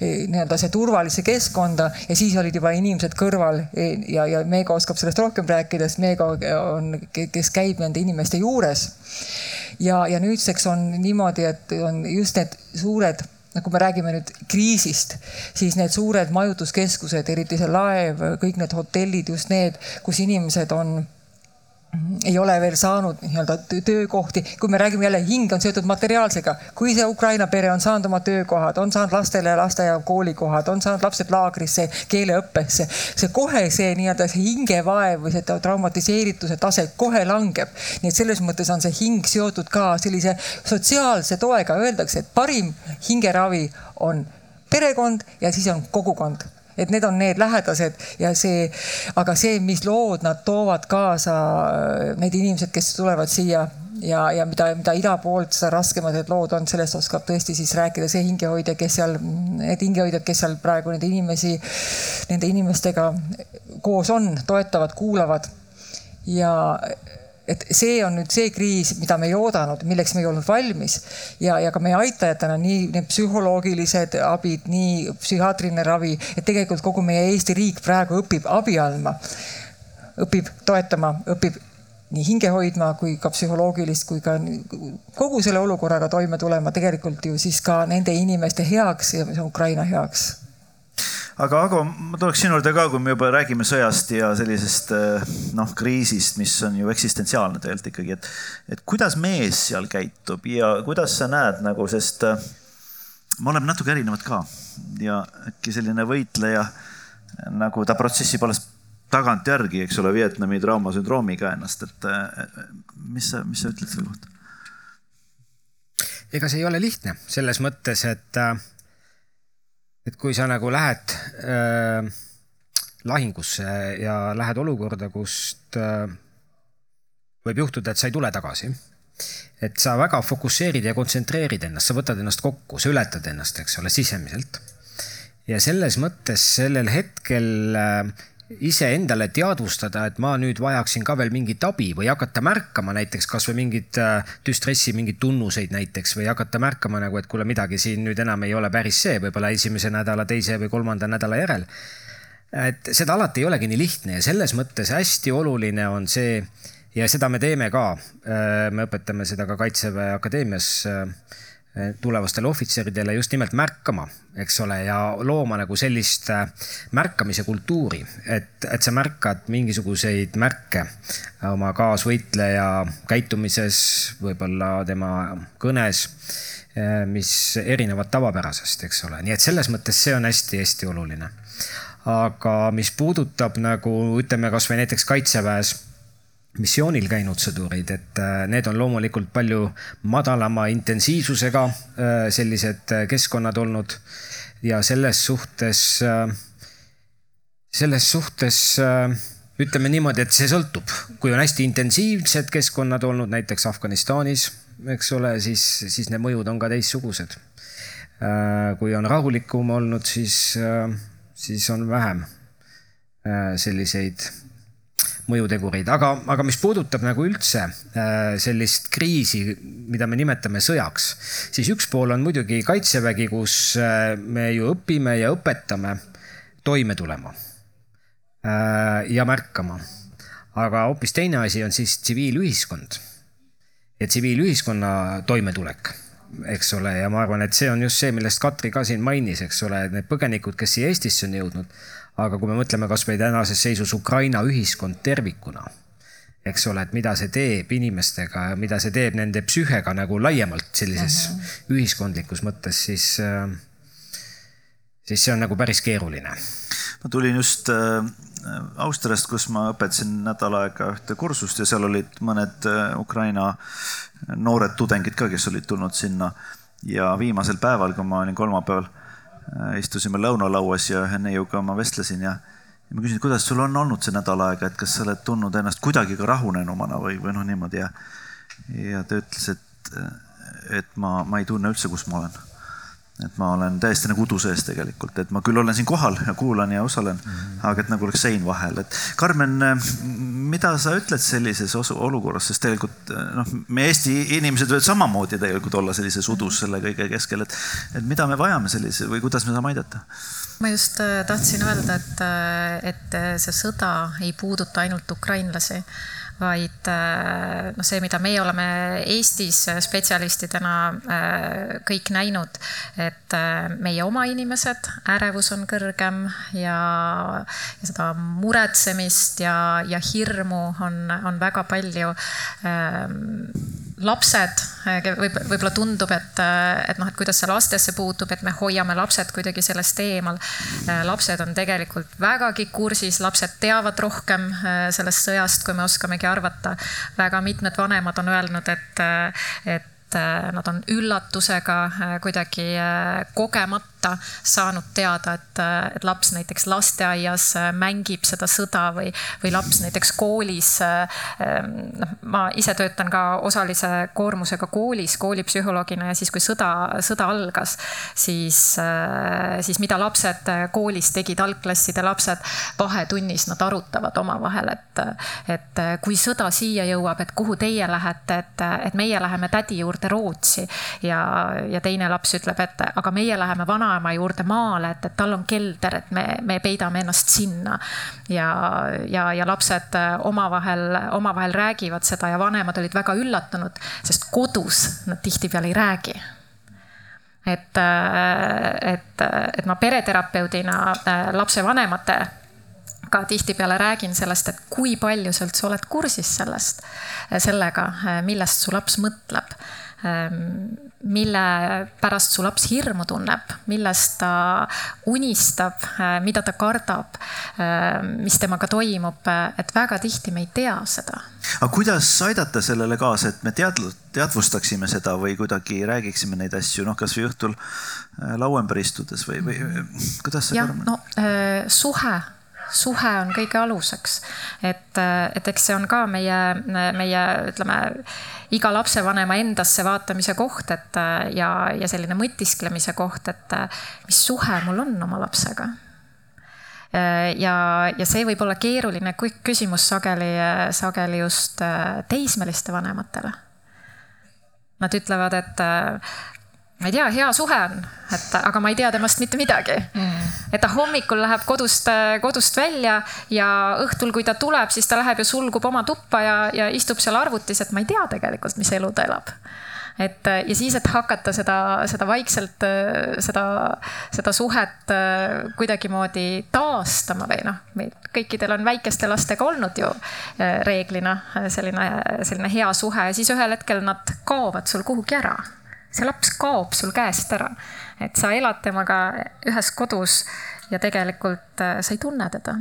e, nii-öelda see turvalisse keskkonda ja siis olid juba inimesed kõrval e, ja, ja Meego oskab sellest rohkem rääkida, sest Meego on, kes käib nende inimeste juures. ja, ja nüüdseks on niimoodi, et on just need suured kui me räägime nüüd kriisist, siis need suured majutuskeskused, eriti see laev, kõik need hotellid, just need, kus inimesed on ei ole veel saanud nii-öelda töökohti, kui me räägime jälle, hing on seotud materiaalsega, kui see Ukraina pere on saanud oma töökohad, on saanud lastele lasteaia koolikohad, on saanud lapsed laagrisse, keeleõppesse, see kohe see nii-öelda see hingevaev või see traumatiseerituse tase kohe langeb. nii et selles mõttes on see hing seotud ka sellise sotsiaalse toega, öeldakse, et parim hingeravi on perekond ja siis on kogukond et need on need lähedased ja see, aga see, mis lood nad toovad kaasa, need inimesed, kes tulevad siia ja, ja mida, mida ida poolt, seda raskemad need lood on, sellest oskab tõesti siis rääkida see hingehoidja, kes seal, need hingehoidjad, kes seal praegu neid inimesi, nende inimestega koos on, toetavad, kuulavad. Ja et see on nüüd see kriis, mida me ei oodanud, milleks me ei olnud valmis. Ja, ja ka meie aitajatena nii need psühholoogilised abid, nii psühhiaatriline ravi, et tegelikult kogu meie Eesti riik praegu õpib abi andma, õpib toetama, õpib nii hinge hoidma kui ka psühholoogilist kui ka kogu selle olukorraga toime tulema tegelikult ju siis ka nende inimeste heaks ja Ukraina heaks aga Ago, ma tuleks sinu juurde ka, kui me juba räägime sõjast ja sellisest eh, noh, kriisist, mis on ju eksistentsiaalne tegelikult ikkagi, et, et kuidas mees seal käitub ja kuidas sa näed nagu, sest eh, me oleme natuke erinevad ka ja äkki selline võitleja nagu ta protsessib alles tagantjärgi, eks ole, Vietnami traumasündroomiga ennast, et eh, mis sa, mis sa ütled selle kohta? ega see ei ole lihtne selles mõttes, et, et kui sa nagu lähed äh, lahingusse ja lähed olukorda, kust äh, võib juhtuda, et sa ei tule tagasi. et sa väga fokusseerid ja kontsentreerid ennast, sa võtad ennast kokku, sa ületad ennast, eks ole, sisemiselt. ja selles mõttes sellel hetkel äh, iseendale teadvustada, et ma nüüd vajaksin ka veel mingit abi või hakata märkama näiteks kasvõi mingit äh, düstressi mingeid tunnuseid näiteks või hakata märkama nagu, et kuule, midagi siin nüüd enam ei ole päris see, võib-olla esimese nädala, teise või kolmanda nädala järel. et seda alati ei olegi nii lihtne ja selles mõttes hästi oluline on see ja seda me teeme ka. Äh, me õpetame seda ka Kaitseväe Akadeemias äh, tulevastele ohvitseridele just nimelt märkama, eks ole, ja looma nagu sellist äh, märkamise kultuuri, et, et sa märkad mingisuguseid märke oma kaasvõitleja käitumises, võib-olla tema kõnes, äh, mis erinevad tavapärasest, eks ole, nii et selles mõttes see on hästi-hästi oluline. aga mis puudutab nagu ütleme, kasvõi näiteks kaitseväes missioonil käinud sõdurid, et äh, need on loomulikult palju madalama intensiivsusega äh, sellised äh, keskkonnad olnud ja selles suhtes, selles suhtes ütleme niimoodi, et see sõltub, kui on hästi intensiivsed keskkonnad olnud näiteks Afganistanis, eks ole, siis, siis need mõjud on ka teistsugused. kui on rahulikum olnud, siis, siis on vähem selliseid mõjutegureid, aga, aga mis puudutab nagu üldse äh, sellist kriisi, mida me nimetame sõjaks, siis üks pool on muidugi kaitsevägi, kus äh, me ju õpime ja õpetame toime tulema äh, ja märkama. aga hoopis teine asi on siis tsiviilühiskond ja tsiviilühiskonna toimetulek eks ole, ja ma arvan, et see on just see, millest Katri ka siin mainis, eks ole, need põgenikud, kes siia Eestisse on jõudnud, aga kui me mõtleme kasvõi tänases seisus Ukraina ühiskond tervikuna, eks ole, et mida see teeb inimestega ja mida see teeb nende psüühega nagu laiemalt sellises mhm. -huh. ühiskondlikus mõttes, siis, siis see on nagu päris keeruline. ma tulin just äh, Austriast, kus ma õpetasin nädal aega ühte kursust ja seal olid mõned äh, Ukraina noored tudengid ka, kes olid tulnud sinna ja viimasel päeval, kui ma olin kolmapäeval istusime lõunalauas ja ühe neiuga ma vestlesin ja, ja ma küsisin, kuidas sul on olnud see nädal aega, et kas sa oled tundnud ennast kuidagi ka rahunenumana või, või noh, niimoodi ja. ja ta ütles, et, et ma, ma ei tunne üldse, kus ma olen et ma olen täiesti nagu udu sees tegelikult, et ma küll olen siin kohal ja kuulan ja osalen mm, -hmm. aga et nagu oleks sein vahel, et Karmen, mida sa ütled sellises olukorras, sest tegelikult noh, me Eesti inimesed võivad samamoodi tegelikult olla sellises udus selle kõige keskel, et, et mida me vajame sellise või kuidas me saame aidata? ma just äh, tahtsin öelda, et, äh, et see sõda ei puuduta ainult ukrainlasi vaid äh, noh, see, mida meie oleme Eestis spetsialistidena äh, kõik näinud, et äh, meie oma inimesed, ärevus on kõrgem ja, ja seda muretsemist ja, ja hirmu on, on väga palju lapsed, võib, võib-olla tundub, et, et noh, et kuidas see lastesse puutub, et me hoiame lapsed kuidagi sellest eemal. lapsed on tegelikult vägagi kursis, lapsed teavad rohkem sellest sõjast, kui me oskamegi arvata. väga mitmed vanemad on öelnud, et, et nad on üllatusega kuidagi kogemata kohta saanud teada, et, et laps näiteks lasteaias äh, mängib seda sõda või, või laps näiteks koolis. Äh, noh, ma ise töötan ka osalise koormusega koolis koolipsühholoogina ja siis, kui sõda, sõda algas, siis, äh, siis mida lapsed koolis tegid, algklasside lapsed vahetunnis, nad arutavad omavahel, et, et kui sõda siia jõuab, et kuhu teie lähete, et, et meie läheme tädi juurde Rootsi ja, ja teine laps ütleb, et aga meie läheme vana vanaema juurde maale, et, et tal on kelder, et me, me peidame ennast sinna. ja, ja, ja lapsed äh, omavahel, omavahel räägivad seda ja vanemad olid väga üllatunud, sest kodus nad tihtipeale ei räägi et, äh, et, et ma pereterapeudina äh, lapsevanemate ka tihtipeale räägin sellest, et kui palju sa üldse oled kursis sellest, sellega, millest su laps mõtleb. Ähm, mille pärast su laps hirmu tunneb, millest ta unistab, mida ta kardab, mis temaga toimub, et väga tihti me ei tea seda. aga kuidas aidata sellele kaasa, et me teadlu-, teadvustaksime seda või kuidagi räägiksime neid asju, noh, kasvõi õhtul äh, laua ümber istudes või, või kuidas see? jah, no suhe suhe on kõige aluseks. et, et eks see on ka meie, meie ütleme, iga lapsevanema endasse vaatamise koht, et ja, ja selline mõtisklemise koht, et mis suhe mul on oma lapsega ja, ja see võib olla keeruline küsimus sageli, sageli just teismeliste vanematele. Nad ütlevad, et ma ei tea, hea suhe on, et aga ma ei tea temast mitte midagi. Mm.. et ta hommikul läheb kodust, kodust välja ja õhtul, kui ta tuleb, siis ta läheb ja sulgub oma tuppa ja, ja istub seal arvutis, et ma ei tea tegelikult, mis elu ta elab. Et ja siis, et hakata seda, seda vaikselt, seda, seda suhet kuidagimoodi taastama või noh, meil kõikidel on väikeste lastega olnud ju reeglina selline, selline hea suhe ja siis ühel hetkel nad kaovad sul kuhugi ära see laps kaob sul käest ära. et sa elad temaga ühes kodus ja tegelikult äh, sa ei tunne teda.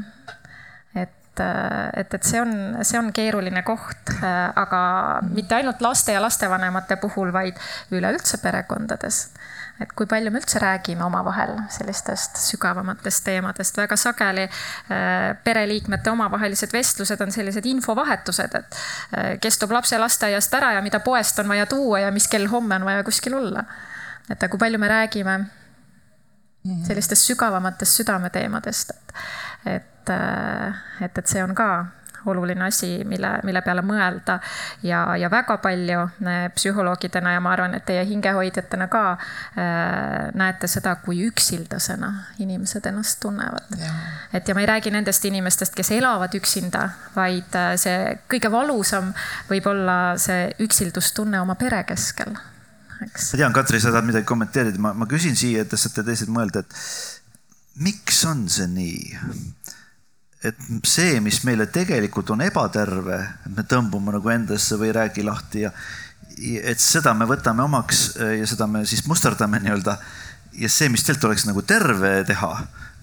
et, äh, et, et see on, see on keeruline koht, äh, aga mitte ainult laste ja lastevanemate puhul, vaid üleüldse perekondades et kui palju me üldse räägime omavahel sellistest sügavamatest teemadest, väga sageli äh, pereliikmete omavahelised vestlused on sellised infovahetused, et äh, kes toob lapse lasteaiast ära ja mida poest on vaja tuua ja mis kell homme on vaja kuskil olla. et kui palju me räägime mhm. sellistest sügavamatest südameteemadest, et, et, äh, et, et see on ka oluline asi, mille, mille peale mõelda. ja, ja väga palju äh, psühholoogidena ja ma arvan, et teie hingehoidjatena ka äh, näete seda, kui üksildasena inimesed ennast tunnevad. et ja ma ei räägi nendest inimestest, kes elavad üksinda, vaid äh, see kõige valusam võib olla see üksildustunne oma pere keskel eks. ma tean, Katri, sa tahad midagi kommenteerida, ma, ma küsin siia, et te saate teised mõelda, et miks on see nii? Et see, mis meile tegelikult on ebaterve, me tõmbume nagu endasse või ei räägi lahti ja et seda me võtame omaks ja seda me siis musterdame nii-öelda. Ja see, mis tegelikult oleks nagu terve teha,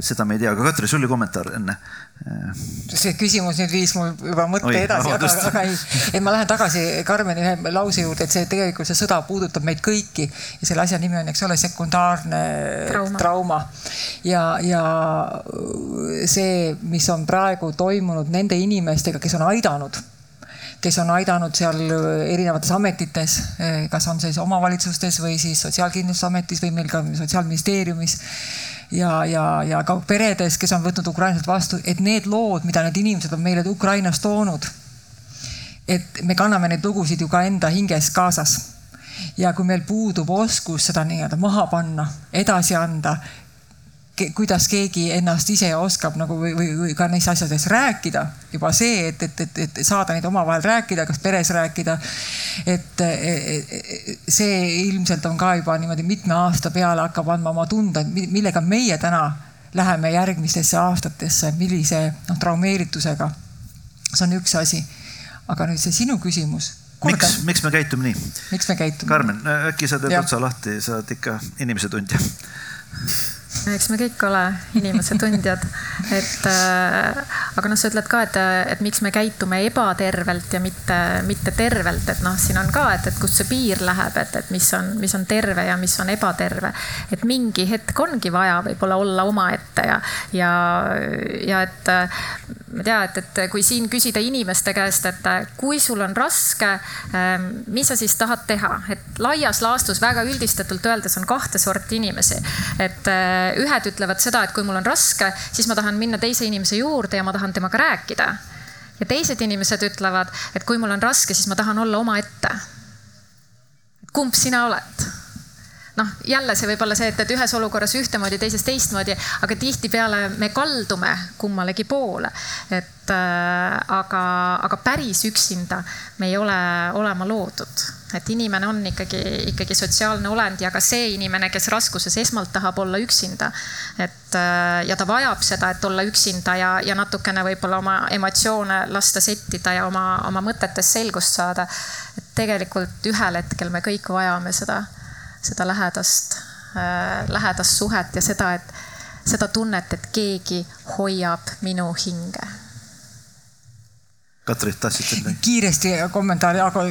seda me ei tea, aga Katri, sul oli kommentaar enne. See küsimus nüüd viis mul juba mõtte Oi, edasi, aga, aga ei, et ma lähen tagasi Karmeni ühe lause juurde, et see tegelikult see sõda puudutab meid kõiki ja selle asja nimi on, eks ole, sekundaarne trauma, trauma. ja, ja see, mis on praegu toimunud nende inimestega, kes on aidanud kes on aidanud seal erinevates ametites, kas on siis omavalitsustes või siis Sotsiaalkindlustusametis või meil ka Sotsiaalministeeriumis ja, ja, ja ka peredes, kes on võtnud ukrainlased vastu, et need lood, mida need inimesed on meile Ukrainast toonud. et me kanname neid lugusid ju ka enda hinges kaasas. ja kui meil puudub oskus seda nii-öelda maha panna, edasi anda, kuidas keegi ennast ise oskab nagu või, või, või ka neis asjades rääkida. juba see, et, et, et, et saada neid omavahel rääkida, kas peres rääkida. et see ilmselt on ka juba niimoodi mitme aasta peale hakkab andma oma tunde, millega meie täna läheme järgmistesse aastatesse, millise noh traumeeritusega. see on üks asi. aga nüüd see sinu küsimus miks, miks me käitume nii? miks me käitume? Karmen, äkki sa teed otsa lahti, sa oled ikka inimese tundja eks me kõik ole inimese tundjad, et äh, aga noh, sa ütled ka, et, et miks me käitume ebatervelt ja mitte, mitte tervelt, et noh, siin on ka, et, et kust see piir läheb, et, et mis on, mis on terve ja mis on ebaterve. et mingi hetk ongi vaja võib-olla olla omaette ja, ja, ja et ma ei tea, et, et kui siin küsida inimeste käest, et kui sul on raske, ähm, mis sa siis tahad teha, et laias laastus väga üldistatult öeldes on kahte sorti inimesi, et äh, ühed ütlevad seda, et kui mul on raske, siis ma tahan minna teise inimese juurde ja ma tahan temaga rääkida. ja teised inimesed ütlevad, et kui mul on raske, siis ma tahan olla omaette. kumb sina oled? Noh, jälle see võib olla see, et, et ühes olukorras ühtemoodi, teises teistmoodi, aga tihtipeale me kaldume kummalegi poole. et äh, aga, aga päris üksinda me ei ole olema loodud, et inimene on ikkagi, ikkagi sotsiaalne olend ja ka see inimene, kes raskuses esmalt tahab olla üksinda. et äh, ja ta vajab seda, et olla üksinda ja, ja natukene võib-olla oma emotsioone lasta settida ja oma, oma mõtetes selgust saada. et tegelikult ühel hetkel me kõik vajame seda seda lähedast, lähedast suhet ja seda, et seda tunnet, et keegi hoiab minu hinge. Katri, tahtsid sa midagi? kiiresti kommentaari Ago,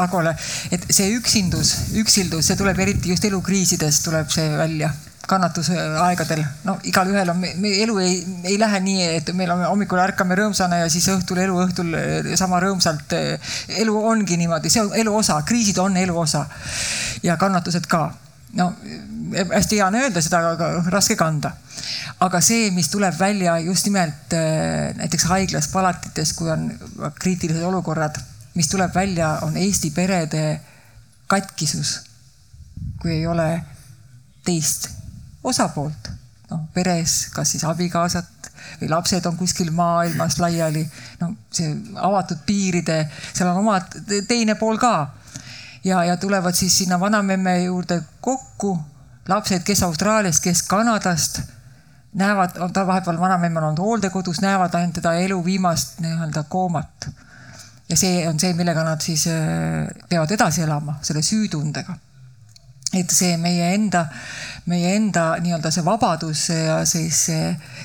Agole, et see üksindus, üksildus, see tuleb eriti just elukriisides tuleb see välja kannatusaegadel, no igalühel on, meie elu ei, ei lähe nii, et meil on hommikul ärkame rõõmsana ja siis õhtul elu õhtul sama rõõmsalt. elu ongi niimoodi, see on elu osa, kriisid on elu osa ja kannatused ka. no hästi hea on öelda seda, aga raske kanda. aga see, mis tuleb välja just nimelt näiteks haiglas, palatites, kui on kriitilised olukorrad, mis tuleb välja, on Eesti perede katkisus. kui ei ole teist osapoolt, noh peres, kas siis abikaasat või lapsed on kuskil maailmas laiali. no see avatud piiride, seal on oma teine pool ka. ja, ja tulevad siis sinna vanamemme juurde kokku lapsed, kes Austraaliast, kes Kanadast näevad, ta vahepeal vanamemm on olnud hooldekodus, näevad ainult teda elu viimast nii-öelda koomat. ja see on see, millega nad siis äh, peavad edasi elama, selle süütundega. Et see meie enda, meie enda nii-öelda see vabadus ja siis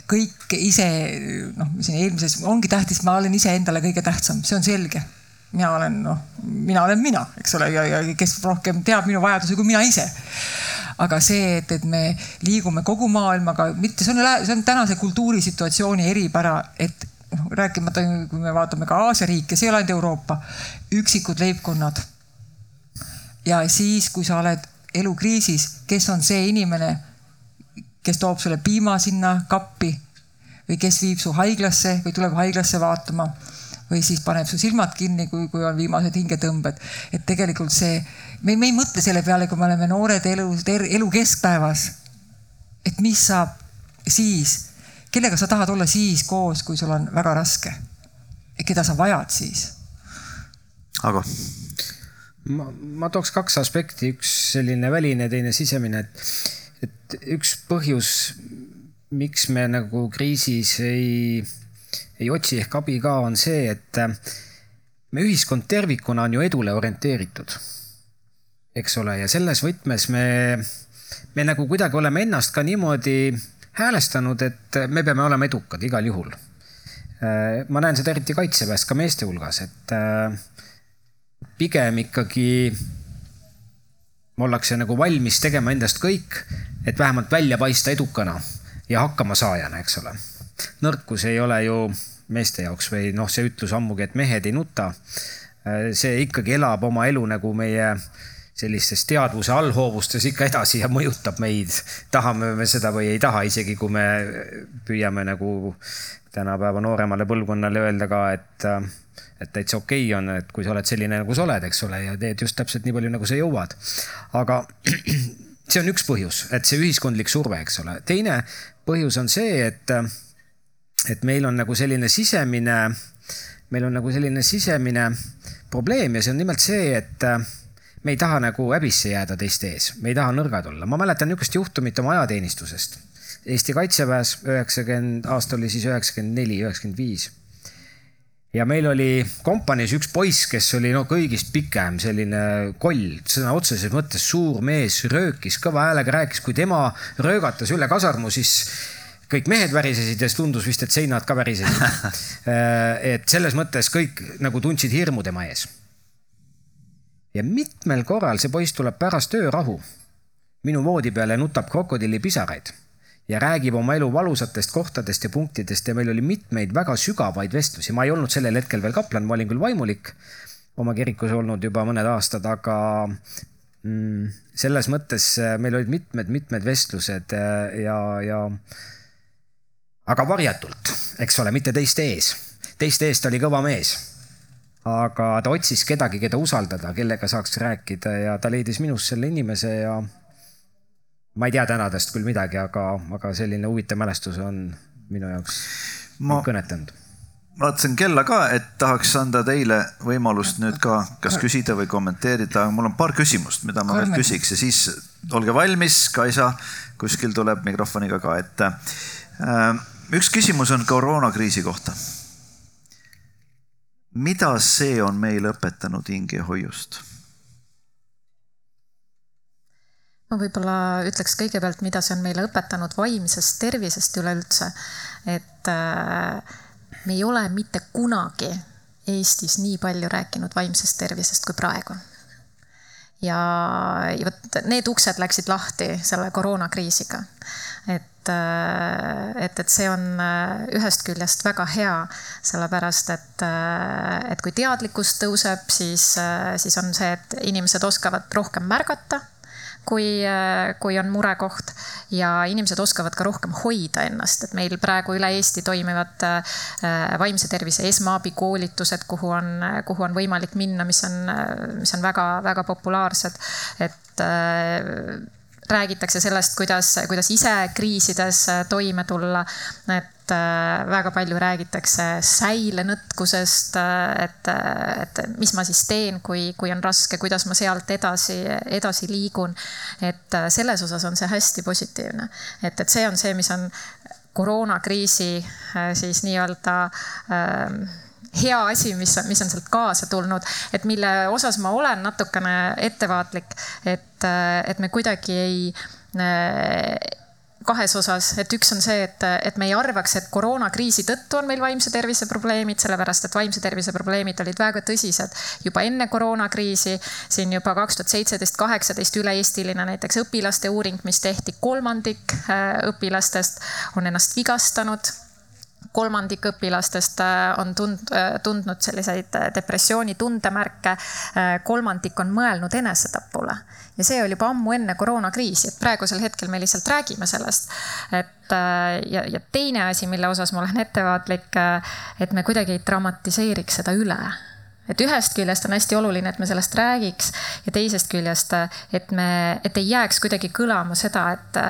kõik ise noh, siin eelmises ongi tähtis, ma olen iseendale kõige tähtsam, see on selge. Mina olen noh, mina olen mina, eks ole, ja, ja kes rohkem teab minu vajadusi kui mina ise. Aga see, et, et me liigume kogu maailmaga, mitte see on, see on tänase kultuurisituatsiooni eripära, et noh, rääkimata, kui me vaatame ka Aasia riike, see ei ole ainult Euroopa, üksikud leibkonnad. ja siis, kui sa oled elukriisis, kes on see inimene, kes toob sulle piima sinna kappi või kes viib su haiglasse või tuleb haiglasse vaatama või siis paneb su silmad kinni, kui, kui on viimased hingetõmbed. et tegelikult see, me, me ei mõtle selle peale, kui me oleme noored elu, elu keskpäevas. et mis saab siis, kellega sa tahad olla siis koos, kui sul on väga raske? keda sa vajad siis? Ago ma, ma tooks kaks aspekti, üks selline väline, teine sisemine, et, et üks põhjus, miks me nagu kriisis ei ei otsi ehk abi ka, on see, et äh, me ühiskond tervikuna on ju edule orienteeritud. eks ole, ja selles võtmes me, me nagu kuidagi oleme ennast ka niimoodi häälestanud, et me peame olema edukad igal juhul. Äh, ma näen seda eriti kaitseväes ka meeste hulgas, et äh, pigem ikkagi ollakse nagu valmis tegema endast kõik, et vähemalt välja paista edukana ja hakkamasaajana, eks ole. nõrkus ei ole ju meeste jaoks või noh, see ütlus ammugi, et mehed ei nuta. see ikkagi elab oma elu nagu meie sellistes teadvuse allhoovustes ikka edasi ja mõjutab meid, tahame me seda või ei taha, isegi kui me püüame nagu tänapäeva nooremale põlvkonnale öelda ka, et, et täitsa okei okay on, et kui sa oled selline, nagu sa oled, eks ole, ja teed just täpselt nii palju, nagu sa jõuad. aga see on üks põhjus, et see ühiskondlik surve, eks ole. teine põhjus on see, et et meil on nagu selline sisemine, meil on nagu selline sisemine probleem ja see on nimelt see, et me ei taha nagu häbisse jääda teiste ees, me ei taha nõrgad olla. ma mäletan niisugust juhtumit oma ajateenistusest. Eesti Kaitseväes üheksakümmend, aasta oli siis üheksakümmend neli, üheksakümmend viis. Ja meil oli kompaniis üks poiss, kes oli no kõigist pikem, selline koll, sõna otseses mõttes suur mees, röökis kõva häälega, rääkis, kui tema röögatas üle kasarmu, siis kõik mehed värisesid ja siis tundus vist, et seinad ka värisesid. Äh, et selles mõttes kõik nagu tundsid hirmu tema ees. ja mitmel korral see poiss tuleb pärast öörahu minu voodi peale, nutab krokodillipisaraid ja räägib oma elu valusatest kohtadest ja punktidest ja meil oli mitmeid väga sügavaid vestlusi. ma ei olnud sellel hetkel veel kaplan, ma olin küll vaimulik oma kirikus olnud juba mõned aastad, aga mm, selles mõttes äh, meil olid mitmed-mitmed vestlused äh, ja, ja aga varjatult, eks ole, mitte teiste ees. teiste eest oli kõva mees. aga ta otsis kedagi, keda usaldada, kellega saaks rääkida ja ta leidis minust selle inimese ja ma ei tea tänadest küll midagi, aga, aga selline huvitav mälestus on minu jaoks ma... kõnetanud. vaatasin kella ka, et tahaks anda teile võimalust nüüd ka kas küsida või kommenteerida, mul on paar küsimust, mida ma veel küsiks ja siis olge valmis, Kaisa. Kuskil tuleb mikrofoniga ka ette. Äh, üks küsimus on koroonakriisi kohta. mida see on meil õpetanud hingehoiust? Ma võib-olla ütleks kõigepealt, mida see on meile õpetanud vaimsest tervisest üleüldse. et äh, me ei ole mitte kunagi Eestis nii palju rääkinud vaimsest tervisest kui praegu. ja, ja vot need uksed läksid lahti selle koroonakriisiga. et, äh, et, et see on äh, ühest küljest väga hea, sellepärast et, et kui teadlikkus tõuseb, siis, siis on see, et inimesed oskavad rohkem märgata kui, äh, kui on murekoht ja inimesed oskavad ka rohkem hoida ennast, et meil praegu üle Eesti toimivad äh, vaimse tervise esmaabikoolitused, kuhu on, kuhu on võimalik minna, mis on, mis on väga-väga populaarsed, et äh, räägitakse sellest, kuidas, kuidas ise kriisides toime tulla. et äh, väga palju räägitakse säilenõtkusest, äh, et, et mis ma siis teen, kui, kui on raske, kuidas ma sealt edasi, edasi liigun. et äh, selles osas on see hästi positiivne, et, et see on see, mis on koroonakriisi siis nii-öelda äh, hea asi, mis, mis on sealt kaasa tulnud, et mille osas ma olen natukene ettevaatlik, et, et me kuidagi ei kahes osas, et üks on see, et, et me ei arvaks, et koroonakriisi tõttu on meil vaimse tervise probleemid, sellepärast et vaimse tervise probleemid olid väga tõsised juba enne koroonakriisi. siin juba kaks tuhat seitseteist, kaheksateist üle-eestiline näiteks õpilaste uuring, mis tehti, kolmandik äh, õpilastest on ennast vigastanud kolmandik õpilastest äh, on tund-, äh, tundnud selliseid äh, depressiooni tundemärke. kolmandik on mõelnud enesetapule ja see oli juba ammu enne koroonakriisi, et praegusel hetkel me lihtsalt räägime sellest. et ja, ja teine asi, mille osas ma olen ettevaatlik, et me kuidagi ei dramatiseeriks seda üle et ühest küljest on hästi oluline, et me sellest räägiks ja teisest küljest, et me, et ei jääks kuidagi kõlama seda, et,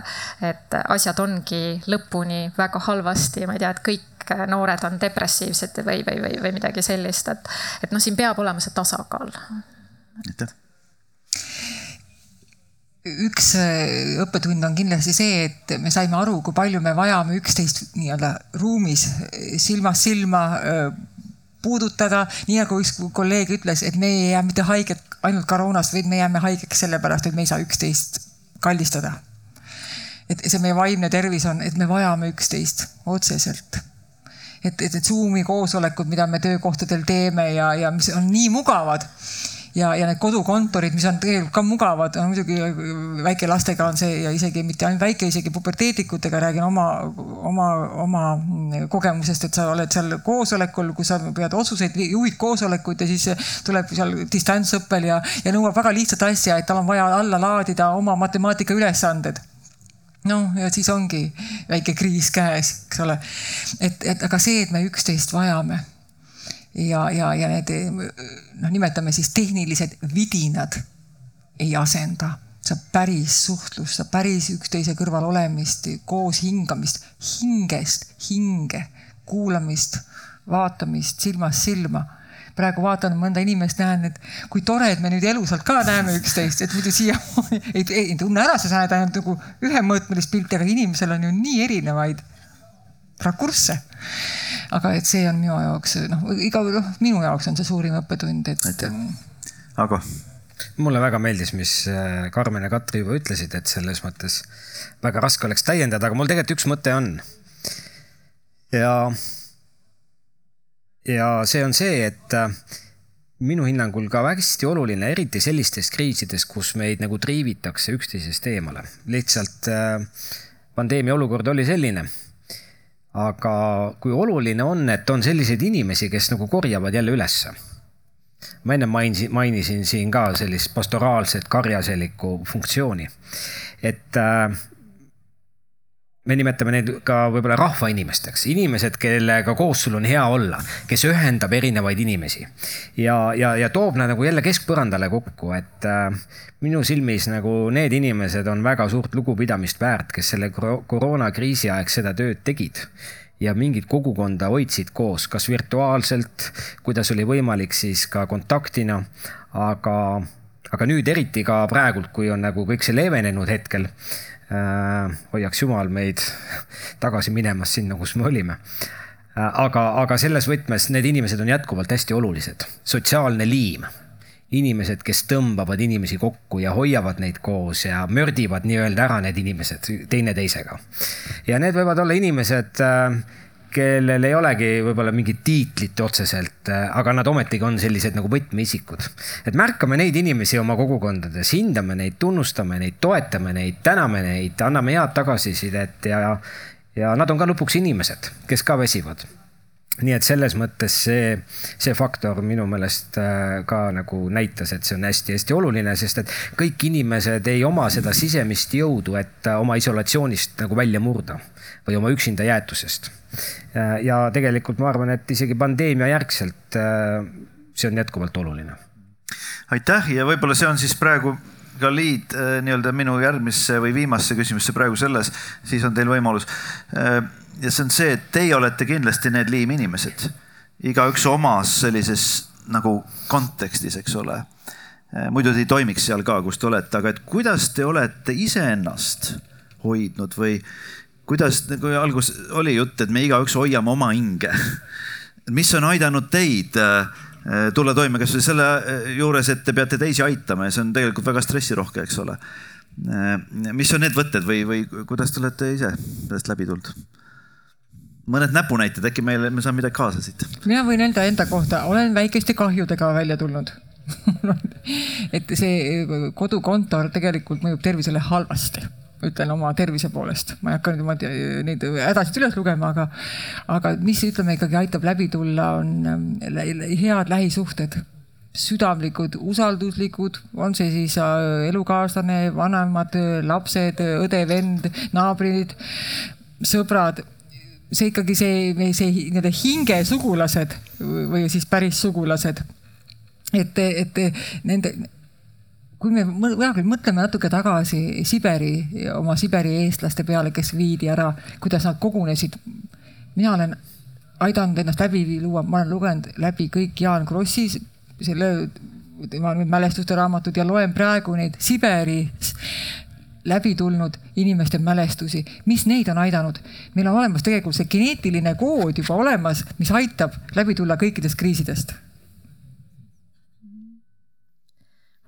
et asjad ongi lõpuni väga halvasti, ma ei tea, et kõik noored on depressiivsed või, või, või, või midagi sellist, et, et noh, siin peab olema see tasakaal. aitäh üks õppetund on kindlasti see, et me saime aru, kui palju me vajame üksteist nii-öelda ruumis silmast silma puudutada, nii nagu üks kolleeg ütles, et me ei jää mitte haiget ainult koroonast, vaid me jääme haigeks sellepärast, et me ei saa üksteist kallistada. et see meie vaimne tervis on, et me vajame üksteist otseselt. et, et need Zoomi koosolekud, mida me töökohtadel teeme ja, ja mis on nii mugavad ja, ja need kodukontorid, mis on tegelikult ka mugavad, on muidugi väikelastega on see ja isegi mitte ainult väike, isegi puberteedikutega räägin oma, oma, oma kogemusest, et sa oled seal koosolekul, kus sa pead otsuseid, juhid koosolekuid ja siis tuleb seal distantsõppel ja, ja nõuab väga lihtsat asja, et tal on vaja alla laadida oma matemaatikaülesanded noh, ja siis ongi väike kriis käes, eks ole. et, et aga see, et me üksteist vajame ja, ja, ja need noh, nimetame siis tehnilised vidinad ei asenda see päris suhtlus, see päris üksteise kõrval olemist, koos hingamist, hingest hinge, kuulamist, vaatamist silmast silma. praegu vaatan mõnda inimest, näen, et kui tore, et me nüüd elusalt ka näeme üksteist, et muidu siiamaani ei, ei, ei tunne ära, sa näed ainult nagu ühemõõtmelist pilti, aga inimesel on ju nii erinevaid rakursse aga et see on minu jaoks noh, iga noh, minu jaoks on see suurim õppetund, et. aitäh, Ago mulle väga meeldis, mis äh, Karmen ja Katri juba ütlesid, et selles mõttes väga raske oleks täiendada, aga mul tegelikult üks mõte on. ja, ja see on see, et äh, minu hinnangul ka hästi oluline, eriti sellistes kriisides, kus meid nagu triivitakse üksteisest eemale. lihtsalt äh, pandeemia olukord oli selline aga kui oluline on, et on selliseid inimesi, kes nagu korjavad jälle ülesse. ma enne mainisin, mainisin siin ka sellist pastoraalset karjaselikku funktsiooni, et äh, me nimetame neid ka võib-olla rahvainimesteks, inimesed, kellega koos sul on hea olla, kes ühendab erinevaid inimesi. Ja, ja, ja toob nad nagu jälle keskpõrandale kokku, et äh, minu silmis nagu need inimesed on väga suurt lugupidamist väärt, kes selle koroonakriisi aeg seda tööd tegid. Ja mingit kogukonda hoidsid koos, kas virtuaalselt, kuidas oli võimalik, siis ka kontaktina, aga, aga nüüd eriti ka praegult, kui on nagu kõik see leevenenud hetkel hoiaks Jumal meid tagasi minemas sinna, kus me olime. Äh, aga, aga selles võtmes need inimesed on jätkuvalt hästi olulised, sotsiaalne liim inimesed, kes tõmbavad inimesi kokku ja hoiavad neid koos ja mördivad nii-öelda ära need inimesed teineteisega. ja need võivad olla inimesed, äh, kellel ei olegi võib-olla mingit tiitlit otseselt, äh, aga nad ometigi on sellised nagu võtmeisikud. et märkame neid inimesi oma kogukondades, hindame neid, tunnustame neid, toetame neid, täname neid, anname head tagasisidet ja, ja nad on ka lõpuks inimesed, kes ka väsivad nii et selles mõttes see, see faktor minu meelest äh, ka nagu näitas, et see on hästi-hästi oluline, sest et kõik inimesed ei oma seda sisemist jõudu, et äh, oma isolatsioonist nagu välja murda või oma üksinda jäetusest. Äh, ja tegelikult ma arvan, et isegi pandeemia järgselt see on jätkuvalt oluline. aitäh ja võib-olla see on siis praegu ka liid nii-öelda minu järgmisse või viimasse küsimusse praegu selles, siis on teil võimalus ja see on see, et teie olete kindlasti need liiminimesed, igaüks omas sellises nagu kontekstis, eks ole. Muidu te ei toimiks seal ka, kus te olete, aga et kuidas te olete iseennast hoidnud või kuidas nagu algus oli jutt, et me igaüks hoiame oma hinge. mis on aidanud teid eh, tulla toime kasvõi selle eh, juures, et te peate teisi aitama ja see on tegelikult väga stressirohke, eks ole. mis on need võtted või, või kuidas te olete ise sellest läbi tulnud? mõned näpunäited, äkki meile, me saame midagi kaasa siit? mina võin öelda enda kohta, olen väikeste kahjudega välja tulnud et see kodukontor tegelikult mõjub tervisele halvasti ütlen oma tervise poolest, ma ei hakka nüüd niimoodi neid hädasid üles lugema, aga, aga mis ütleme ikkagi aitab läbi tulla, on ähm, head lähisuhted. Südamlikud, usalduslikud, on see siis äh, elukaaslane, vanemad, lapsed, õde-vend, naabrid, sõbrad. See ikkagi see, see nii-öelda hingesugulased või siis päris sugulased. et, et nende, kui me kunagi mõtleme natuke tagasi Siberi, oma Siberi eestlaste peale, kes viidi ära, kuidas nad kogunesid. mina olen aidanud ennast läbi luua, ma olen lugenud läbi kõik Jaan Krossi selle tema nüüd mälestuste raamatud ja loen praegu neid Siberis läbi tulnud inimeste mälestusi, mis neid on aidanud. meil on olemas tegelikult see geneetiline kood juba olemas, mis aitab läbi tulla kõikidest kriisidest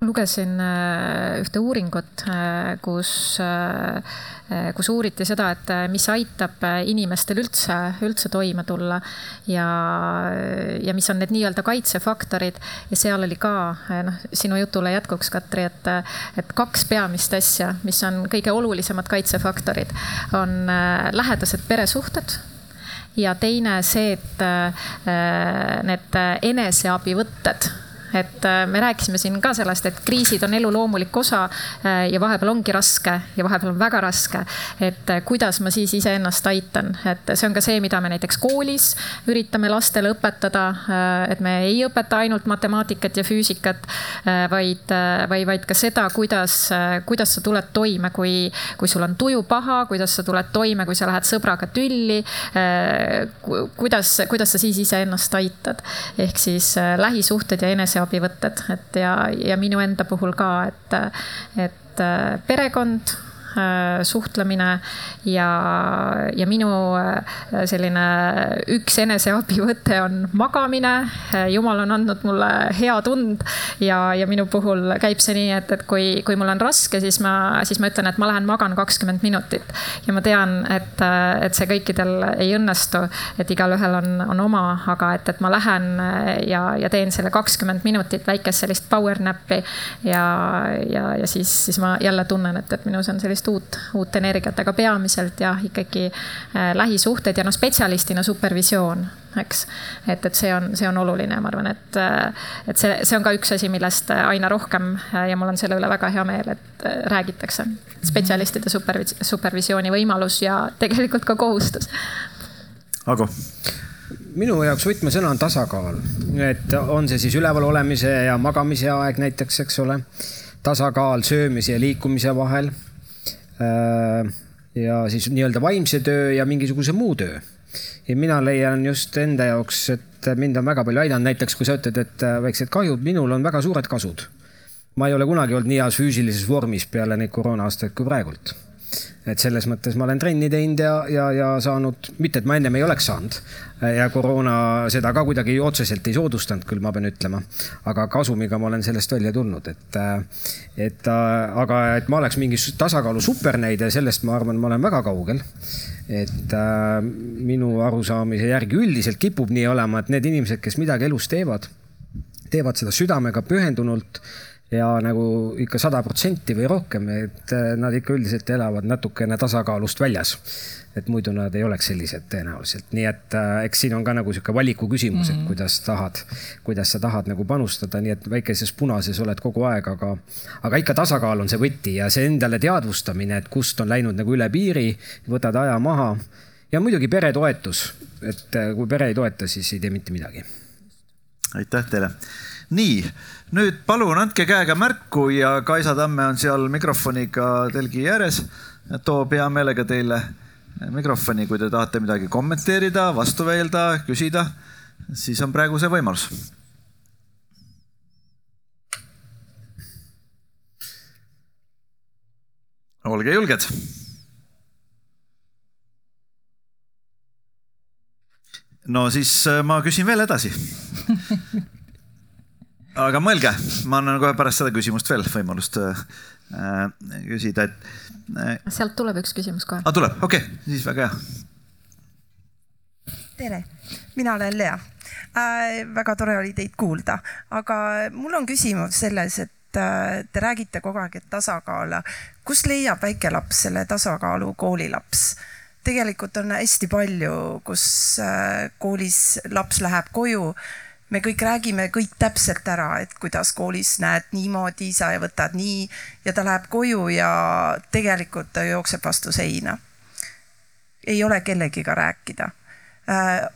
lugesin äh, ühte uuringut, äh, kus, äh, kus uuriti seda, et mis aitab inimestel üldse, üldse toime tulla ja, ja mis on need nii-öelda kaitsefaktorid. Ja seal oli ka noh, sinu jutule jätkuks, Katri, et, et kaks peamist asja, mis on kõige olulisemad kaitsefaktorid, on lähedased peresuhted ja teine see, et need eneseabivõtted et äh, me rääkisime siin ka sellest, et kriisid on elu loomulik osa äh, ja vahepeal ongi raske ja vahepeal on väga raske. et äh, kuidas ma siis iseennast aitan, et see on ka see, mida me näiteks koolis üritame lastele õpetada. et me ei õpeta ainult matemaatikat ja füüsikat, vaid, vaid, vaid ka seda, kuidas, kuidas sa tuled toime, kui, kui sul on tuju paha, kuidas sa tuled toime, kui sa lähed sõbraga tülli. kuidas, kuidas sa siis iseennast aitad, ehk siis lähisuhted ja enese abivõtted, et ja, ja minu enda puhul ka, et, et äh, perekond suhtlemine ja, ja minu äh, selline üks eneseabivõte on magamine. Äh, jumal on andnud mulle hea tund ja, ja minu puhul käib see nii, et, et kui, kui mul on raske, siis ma, siis ma ütlen, et ma lähen magan kakskümmend minutit. ja ma tean, et, et see kõikidel ei õnnestu, et igalühel on, on oma, aga et, et ma lähen ja, ja teen selle kakskümmend minutit väikest sellist power nap'i ja, ja, ja siis, siis ma jälle tunnen, et, et minus on sellist sellist uut, uut energiat, aga peamiselt jah, ikkagi äh, lähisuhted ja noh, spetsialistina supervisioon, eks. et, et see on, see on oluline, ma arvan, et, äh, et see, see on ka üks asi, millest aina rohkem äh, ja mul on selle üle väga hea meel, et räägitakse. spetsialistide supervis-, supervisiooni võimalus ja tegelikult ka kohustus. Ago minu jaoks võtmesõna on tasakaal, et on see siis üleval olemise ja magamise aeg näiteks, eks ole. tasakaal söömise ja liikumise vahel Äh, ja siis nii-öelda vaimse töö ja mingisuguse muu töö. ja mina leian just enda jaoks, et mind on väga palju aidanud, näiteks kui sa ütled, et äh, väiksed kahjud, minul on väga suured kasud. ma ei ole kunagi olnud nii heas füüsilises vormis peale neid koroona aastaid kui praegult. Et selles mõttes ma olen trenni teinud ja, ja, ja saanud, mitte et ma ennem ei oleks saanud ja koroona seda ka kuidagi otseselt ei soodustanud, küll ma pean ütlema. aga kasumiga ma olen sellest välja tulnud, et, et aga et ma oleks mingi tasakaalu supernäide, sellest ma arvan, ma olen väga kaugel. et äh, minu arusaamise järgi üldiselt kipub nii olema, et need inimesed, kes midagi elus teevad, teevad seda südamega pühendunult ja nagu ikka sada protsenti või rohkem, et äh, nad ikka üldiselt elavad natukene tasakaalust väljas. et muidu nad ei oleks sellised tõenäoliselt, nii et äh, eks siin on ka nagu sihuke valiku küsimus mm, -hmm. et mhm. kuidas tahad, kuidas sa tahad nagu panustada, nii et väikeses punases oled kogu aeg, aga, aga ikka tasakaal on see võti ja see endale teadvustamine, et kust on läinud nagu üle piiri, võtad aja maha ja muidugi peretoetus, et äh, kui pere ei toeta, siis ei tee mitte midagi. aitäh teile nii, nüüd palun andke käega märku ja Kaisa Tamme on seal mikrofoniga telgi ääres. toob hea meelega teile mikrofoni, kui te tahate midagi kommenteerida, vastu veelda, küsida, siis on praegu see võimalus. olge julged no siis äh, ma küsin veel edasi aga mõelge, ma annan kohe pärast seda küsimust veel võimalust äh, küsida, et äh,. sealt tuleb üks küsimus kohe. aa, ah, tuleb, okei okay,, siis väga hea. tere, mina olen Lea äh,. väga tore oli teid kuulda, aga mul on küsimus selles, et äh, te räägite kogu aeg, et tasakaal, kust leiab väikelaps selle tasakaalu koolilaps? tegelikult on hästi palju, kus äh, koolis laps läheb koju me kõik räägime kõik täpselt ära, et kuidas koolis näed niimoodi, sa võtad nii ja ta läheb koju ja tegelikult ta jookseb vastu seina. ei ole kellegiga rääkida. Äh,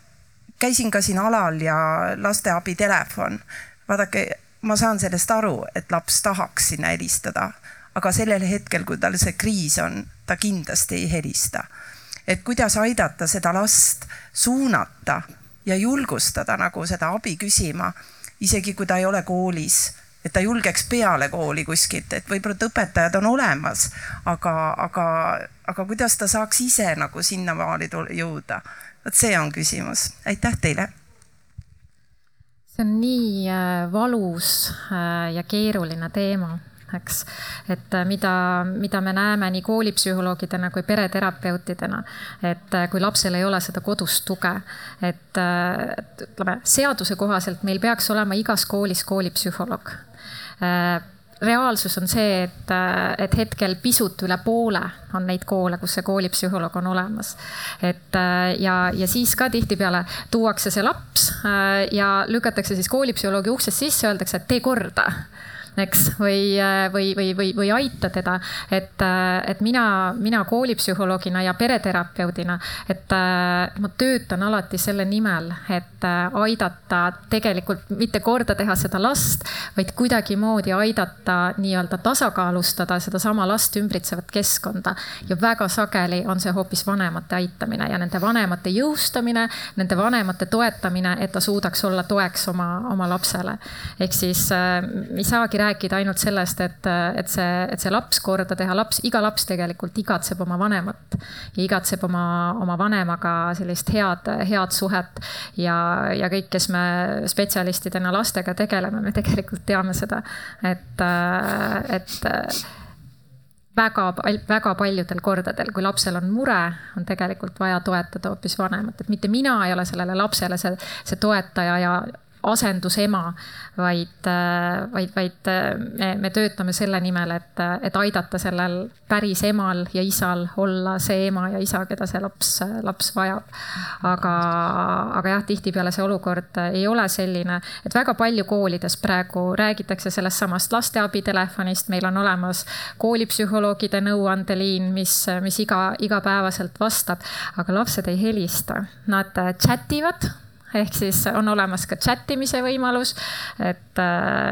käisin ka siin alal ja lasteabi telefon. vaadake, ma saan sellest aru, et laps tahaks sinna helistada, aga sellel hetkel, kui tal see kriis on, ta kindlasti ei helista. et kuidas aidata seda last suunata ja julgustada nagu seda abi küsima, isegi kui ta ei ole koolis et ta julgeks peale kooli kuskilt, et võib-olla et õpetajad on olemas, aga, aga, aga kuidas ta saaks ise nagu sinnamaale jõuda? vot see on küsimus, aitäh teile. see on nii äh, valus äh, ja keeruline teema eks. et äh, mida, mida me näeme nii koolipsühholoogidena kui pereterapeutidena, et äh, kui lapsel ei ole seda kodust tuge, et äh, ütleme, seaduse kohaselt meil peaks olema igas koolis koolipsühholoog reaalsus on see, et, et hetkel pisut üle poole on neid koole, kus see koolipsühholoog on olemas. et ja, ja siis ka tihtipeale tuuakse see laps ja lükatakse siis koolipsühholoogi uksest sisse, öeldakse, et tee korda eks, või, või, või, või, või aita teda. et, et mina, mina koolipsühholoogina ja pereterapeudina, et ma töötan alati selle nimel, et aidata tegelikult mitte korda teha seda last, vaid kuidagimoodi aidata nii-öelda tasakaalustada sedasama last ümbritsevat keskkonda. ja väga sageli on see hoopis vanemate aitamine ja nende vanemate jõustamine, nende vanemate toetamine, et ta suudaks olla toeks oma, oma lapsele. ehk siis äh, ei saagi rääkida rääkida ainult sellest, et, et see, et see laps korda teha, laps, iga laps tegelikult igatseb oma vanemat ja igatseb oma, oma vanemaga sellist head, head suhet. ja, ja kõik, kes me spetsialistidena lastega tegeleme, me tegelikult teame seda, et, et väga, väga paljudel kordadel, kui lapsel on mure, on tegelikult vaja toetada hoopis vanemat, et mitte mina ei ole sellele lapsele see, see toetaja ja asendusema, vaid, vaid, vaid me, me töötame selle nimel, et, et aidata sellel päris emal ja isal olla see ema ja isa, keda see laps, laps vajab. aga, aga jah, tihtipeale see olukord ei ole selline, et väga palju koolides praegu räägitakse sellest samast lasteabitelefonist, meil on olemas koolipsühholoogide nõuandeliin, mis, mis iga, igapäevaselt vastab, aga lapsed ei helista, nad chat ivad ehk siis on olemas ka chat imise võimalus. et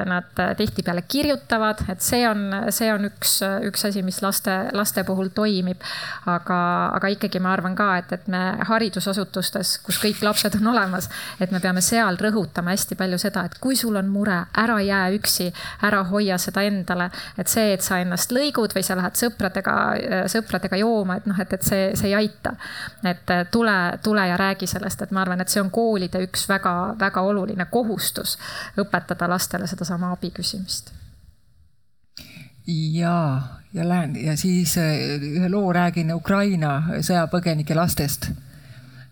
nad tihtipeale kirjutavad, et see on, see on üks, üks asi, mis laste, laste puhul toimib. aga, aga ikkagi ma arvan ka, et, et me haridusasutustes, kus kõik lapsed on olemas, et me peame seal rõhutama hästi palju seda, et kui sul on mure, ära jää üksi, ära hoia seda endale. et see, et sa ennast lõigud või sa lähed sõpradega, sõpradega jooma, et noh, et, et see, see ei aita. et tule, tule ja räägi sellest, et ma arvan, et see on koolide üks väga-väga oluline kohustus õpetada lastele sedasama abi küsimist. ja, ja lähen ja siis eh, ühe loo räägin Ukraina sõjapõgenike lastest.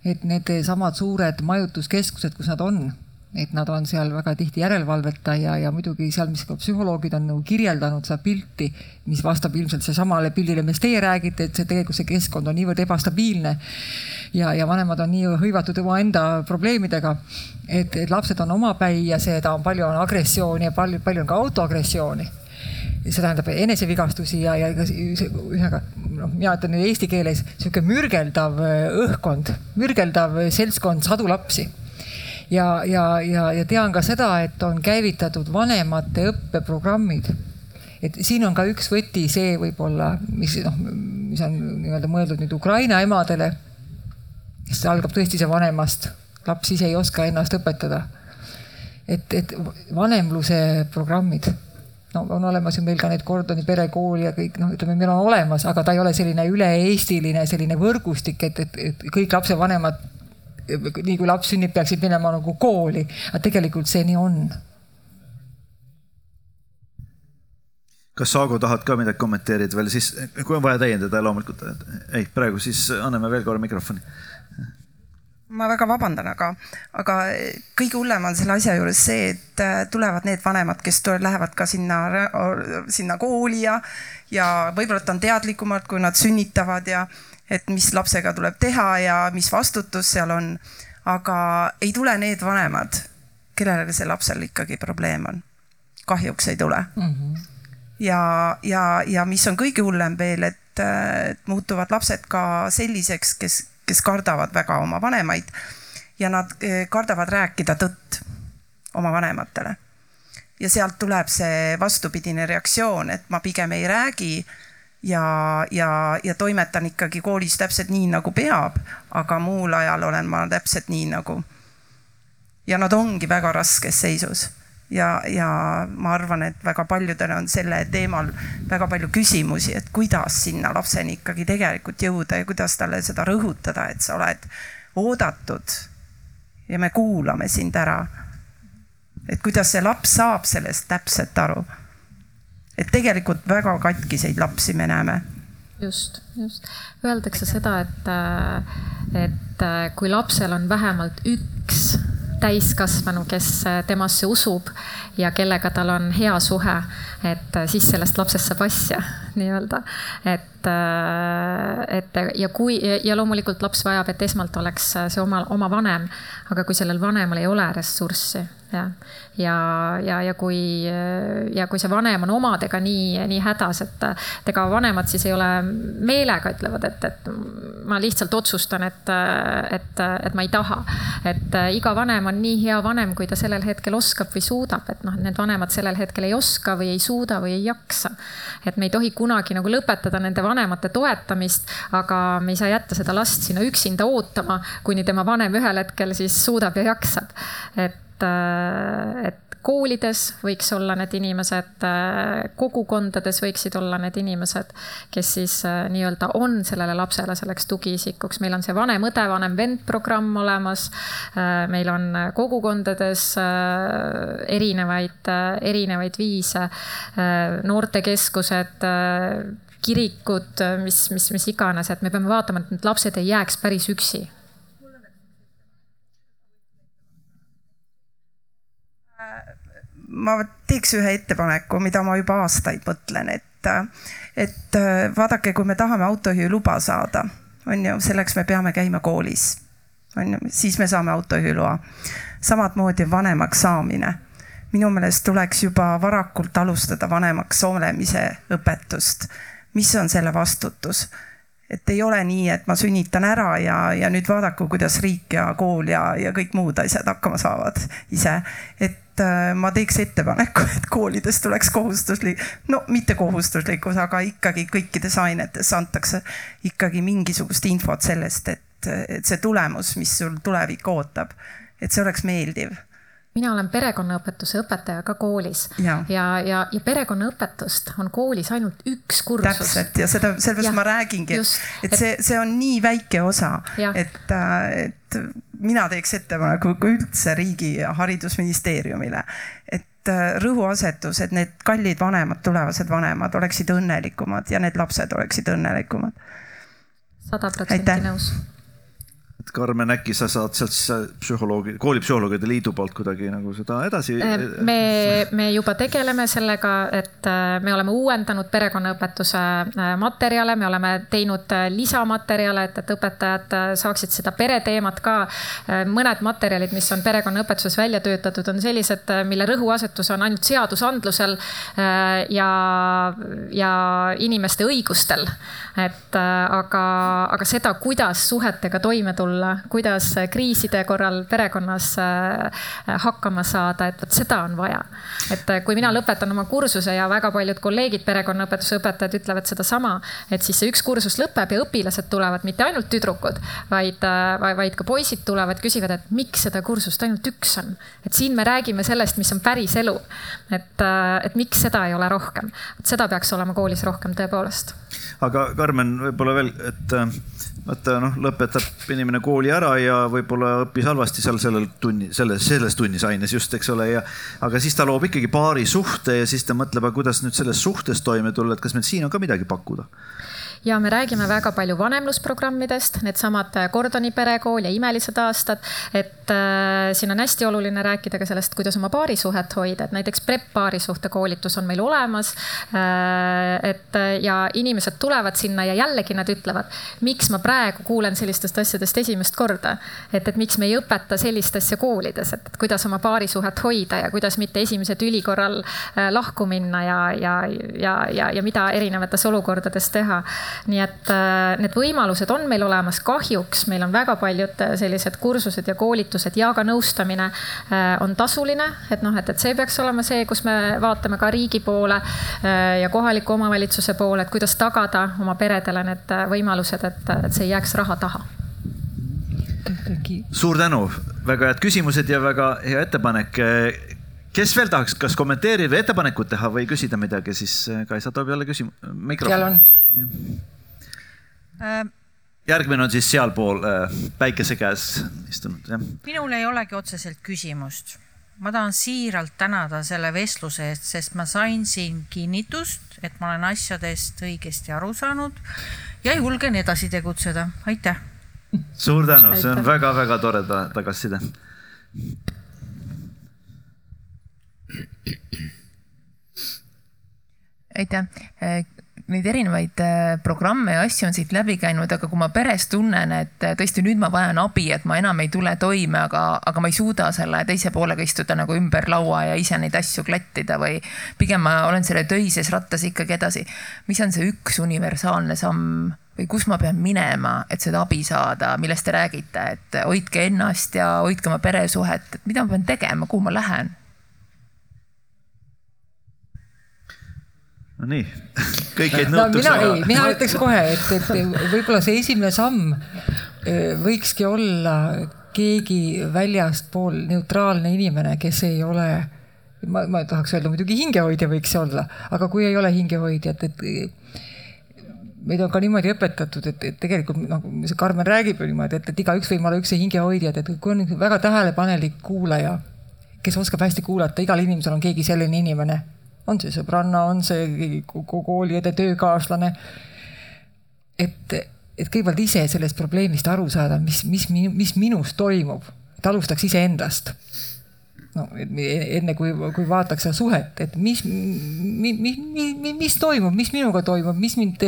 et needsamad suured majutuskeskused, kus nad on et nad on seal väga tihti järelevalveta ja, ja muidugi seal, mis ka psühholoogid on nagu kirjeldanud seda pilti, mis vastab ilmselt seesamale pildile, millest teie räägite, et see tegelikult see keskkond on niivõrd ebastabiilne. ja, ja vanemad on nii hõivatud omaenda probleemidega, et, et lapsed on omapäi ja seda on palju on agressiooni ja palju, palju on ka autoagressiooni see tähendab enesevigastusi ja, ja ühesõnaga noh, mina ütlen eesti keeles sihuke mürgeldav õhkkond, mürgeldav seltskond sadu lapsi ja, ja, ja, ja tean ka seda, et on käivitatud vanemate õppeprogrammid. et siin on ka üks võti see võib-olla, mis noh, mis on nii-öelda mõeldud nüüd Ukraina emadele, kes algab tõesti see vanemast, laps ise ei oska ennast õpetada. et, et vanemluse programmid no on olemas ju meil ka need Gordoni perekool ja kõik noh, ütleme, meil on olemas, aga ta ei ole selline üle-eestiline selline võrgustik, et, et, et kõik lapsevanemad nii kui laps sünnib, peaksid minema nagu kooli, aga tegelikult see nii on. kas Saago tahad ka midagi kommenteerida veel, siis kui on vaja täiendada, loomulikult. ei, praegu siis anname veel korra mikrofoni ma väga vabandan, aga, aga kõige hullem on selle asja juures see, et äh, tulevad need vanemad, kes lähevad ka sinna, sinna kooli ja, ja võib-olla on teadlikumad, kui nad sünnitavad ja et mis lapsega tuleb teha ja mis vastutus seal on. aga ei tule need vanemad, kellele see lapsel ikkagi probleem on. kahjuks ei tule mm. -hmm. ja, ja, ja mis on kõige hullem veel, et, et muutuvad lapsed ka selliseks, kes, kes kardavad väga oma vanemaid ja nad eh, kardavad rääkida tõtt oma vanematele. ja sealt tuleb see vastupidine reaktsioon, et ma pigem ei räägi ja, ja, ja toimetan ikkagi koolis täpselt nii, nagu peab, aga muul ajal olen ma täpselt nii nagu. ja nad ongi väga raskes seisus ja, ja ma arvan, et väga paljudel on selle teemal väga palju küsimusi, et kuidas sinna lapseni ikkagi tegelikult jõuda ja kuidas talle seda rõhutada, et sa oled oodatud ja me kuulame sind ära. et kuidas see laps saab sellest täpselt aru et tegelikult väga katkiseid lapsi me näeme. just, just. Öeldakse seda, et, et kui lapsel on vähemalt üks täiskasvanu, kes temasse usub ja kellega tal on hea suhe, et siis sellest lapsest saab asja nii-öelda. et, et ja kui ja loomulikult laps vajab, et esmalt oleks see oma, oma vanem, aga kui sellel vanemal ei ole ressurssi jah. ja, ja, ja kui, ja kui see vanem on omadega nii, nii hädas, et, et ega vanemad siis ei ole meelega ütlevad, et, et ma lihtsalt otsustan, et, et, et ma ei taha. et iga vanem on nii hea vanem, kui ta sellel hetkel oskab või suudab, et noh, need vanemad sellel hetkel ei oska või ei suuda või ei jaksa. et me ei tohi kunagi nagu lõpetada nende vanemate toetamist, aga me ei saa jätta seda last sinna üksinda ootama, kuni tema vanem ühel hetkel siis suudab ja jaksab. et et, et koolides võiks olla need inimesed, kogukondades võiksid olla need inimesed, kes siis äh, nii-öelda on sellele lapsele selleks tugiisikuks. meil on see vanem-õde, vanem-vend programm olemas. Äh, meil on kogukondades äh, erinevaid, erinevaid viise, noortekeskused kirikud, mis, mis, mis iganes, et me peame vaatama, et need lapsed ei jääks päris üksi ma teeks ühe ettepaneku, mida ma juba aastaid mõtlen, et, et vaadake, kui me tahame autojuhiluba saada, on ju, selleks me peame käima koolis. on ju, siis me saame autojuhiloa. samamoodi vanemaks saamine. minu meelest tuleks juba varakult alustada vanemaks olemise õpetust. mis on selle vastutus? et ei ole nii, et ma sünnitan ära ja, ja nüüd vaadaku, kuidas riik ja kool ja, ja kõik muud asjad hakkama saavad ise. et et äh, ma teeks ettepaneku, et koolides tuleks kohustuslik, no mitte kohustuslikkus, aga ikkagi kõikides ainetes antakse ikkagi mingisugust infot sellest, et, et see tulemus, mis sul tulevik ootab, et see oleks meeldiv mina olen perekonnaõpetuse õpetaja ka koolis. Ja, ja, ja, ja perekonnaõpetust on koolis ainult üks kursus. täpselt. Ja seda, sellepärast ma räägingi, et, et see, see on nii väike osa, et, et mina teeks ettepaneku üldse riigi haridusministeeriumile, et äh, rõhuasetus, et need kallid vanemad, tulevased vanemad oleksid õnnelikumad ja need lapsed oleksid õnnelikumad. sada protsenti nõus et Karmen, äkki sa saad sealt psühholoogi, koolipsühholoogide liidu poolt kuidagi nagu seda edasi? Äh, me, me juba tegeleme sellega, et äh, me oleme uuendanud perekonnaõpetuse äh, materjale, me oleme teinud lisamaterjale, et, et õpetajad saaksid seda pereteemat ka. mõned materjalid, mis on perekonnaõpetuses välja töötatud, on sellised, mille rõhuasetus on ainult seadusandlusel ja, ja inimeste õigustel. et aga, aga seda, kuidas suhetega toime tulla tulla, kuidas kriiside korral perekonnas äh, hakkama saada, et vot seda on vaja. et äh, kui mina lõpetan oma kursuse ja väga paljud kolleegid, perekonnaõpetuse õpetajad ütlevad sedasama, et siis see üks kursus lõpeb ja õpilased tulevad, mitte ainult tüdrukud, vaid, äh, vaid ka poisid tulevad, küsivad, et miks seda kursust ainult üks on. et siin me räägime sellest, mis on päris elu. et, et miks seda ei ole rohkem, et seda peaks olema koolis rohkem tõepoolest. aga Karmen, võib-olla veel, et vaata noh, lõpetab inimene kooli ära ja võib-olla õppis halvasti seal sellel tunni, selles, selles tunnis aines just, eks ole, ja aga siis ta loob ikkagi paari suhte ja siis ta mõtleb, aga kuidas nüüd selles suhtes toime tulla, et kas meil siin on ka midagi pakkuda ja me räägime väga palju vanemlusprogrammidest, needsamad Gordoni perekool ja Imelised aastad. et äh, siin on hästi oluline rääkida ka sellest, kuidas oma paarisuhet hoida, et näiteks PREP paarisuhte koolitus on meil olemas äh,. et ja inimesed tulevad sinna ja jällegi nad ütlevad, miks ma praegu kuulen sellistest asjadest esimest korda. et, et miks me ei õpeta sellist asja koolides, et kuidas oma paarisuhet hoida ja kuidas mitte esimese tüli korral äh, lahku minna ja, ja, ja, ja, ja mida erinevates olukordades teha nii et äh, need võimalused on meil olemas, kahjuks meil on väga paljud äh, sellised kursused ja koolitused ja ka nõustamine äh, on tasuline, et noh, et, et see peaks olema see, kus me vaatame ka riigi poole ja kohaliku omavalitsuse poole, et kuidas tagada oma peredele need võimalused, et, et see ei jääks raha taha. Suur tänu, väga head küsimused ja väga hea ettepanek. kes veel tahaks, kas kommenteerida, ettepanekut teha või küsida midagi, siis Kaisa toob jälle küsimus. seal on Äh, järgmine on siis sealpool äh, päikese käes istunud, jah. minul ei olegi otseselt küsimust. ma tahan siiralt tänada selle vestluse eest, sest ma sain siin kinnitust, et ma olen asjadest õigesti aru saanud ja julgen edasi tegutseda. aitäh. suur tänu, see on väga-väga tore tagasiside. aitäh neid erinevaid äh, programme ja asju on siit läbi käinud, aga kui ma peres tunnen, et äh, tõesti nüüd ma vajan abi, et ma enam ei tule toime, aga, aga ma ei suuda selle teise poolega istuda nagu ümber laua ja ise neid asju klattida või pigem ma olen selle töises rattas ikkagi edasi. mis on see üks universaalne samm või kus ma pean minema, et seda abi saada, millest te räägite, et hoidke ennast ja hoidke oma peresuhet, et mida ma pean tegema, kuhu ma lähen no nii, kõik jäid nõutuks no,. mina, mina ütleks kohe, et, et võib-olla see esimene samm eh, võikski olla keegi väljaspool neutraalne inimene, kes ei ole, ma, ma tahaks öelda muidugi hingehoidja võiks olla, aga kui ei ole hingehoidjat, et meid on ka niimoodi õpetatud, et, et tegelikult noh, see Karmen räägib ju niimoodi, et, et igaüks võib olla üks hingehoidjad, et kui on väga tähelepanelik kuulaja, kes oskab hästi kuulata, igal inimesel on keegi selline inimene on see sõbranna, on see kooliõde, töökaaslane. et, et kõigepealt ise sellest probleemist aru saada, mis, mis, mis minus toimub, et alustaks iseendast no enne kui, kui vaataks seda suhet, et mis, mis, mis, mis toimub, mis minuga toimub, mis mind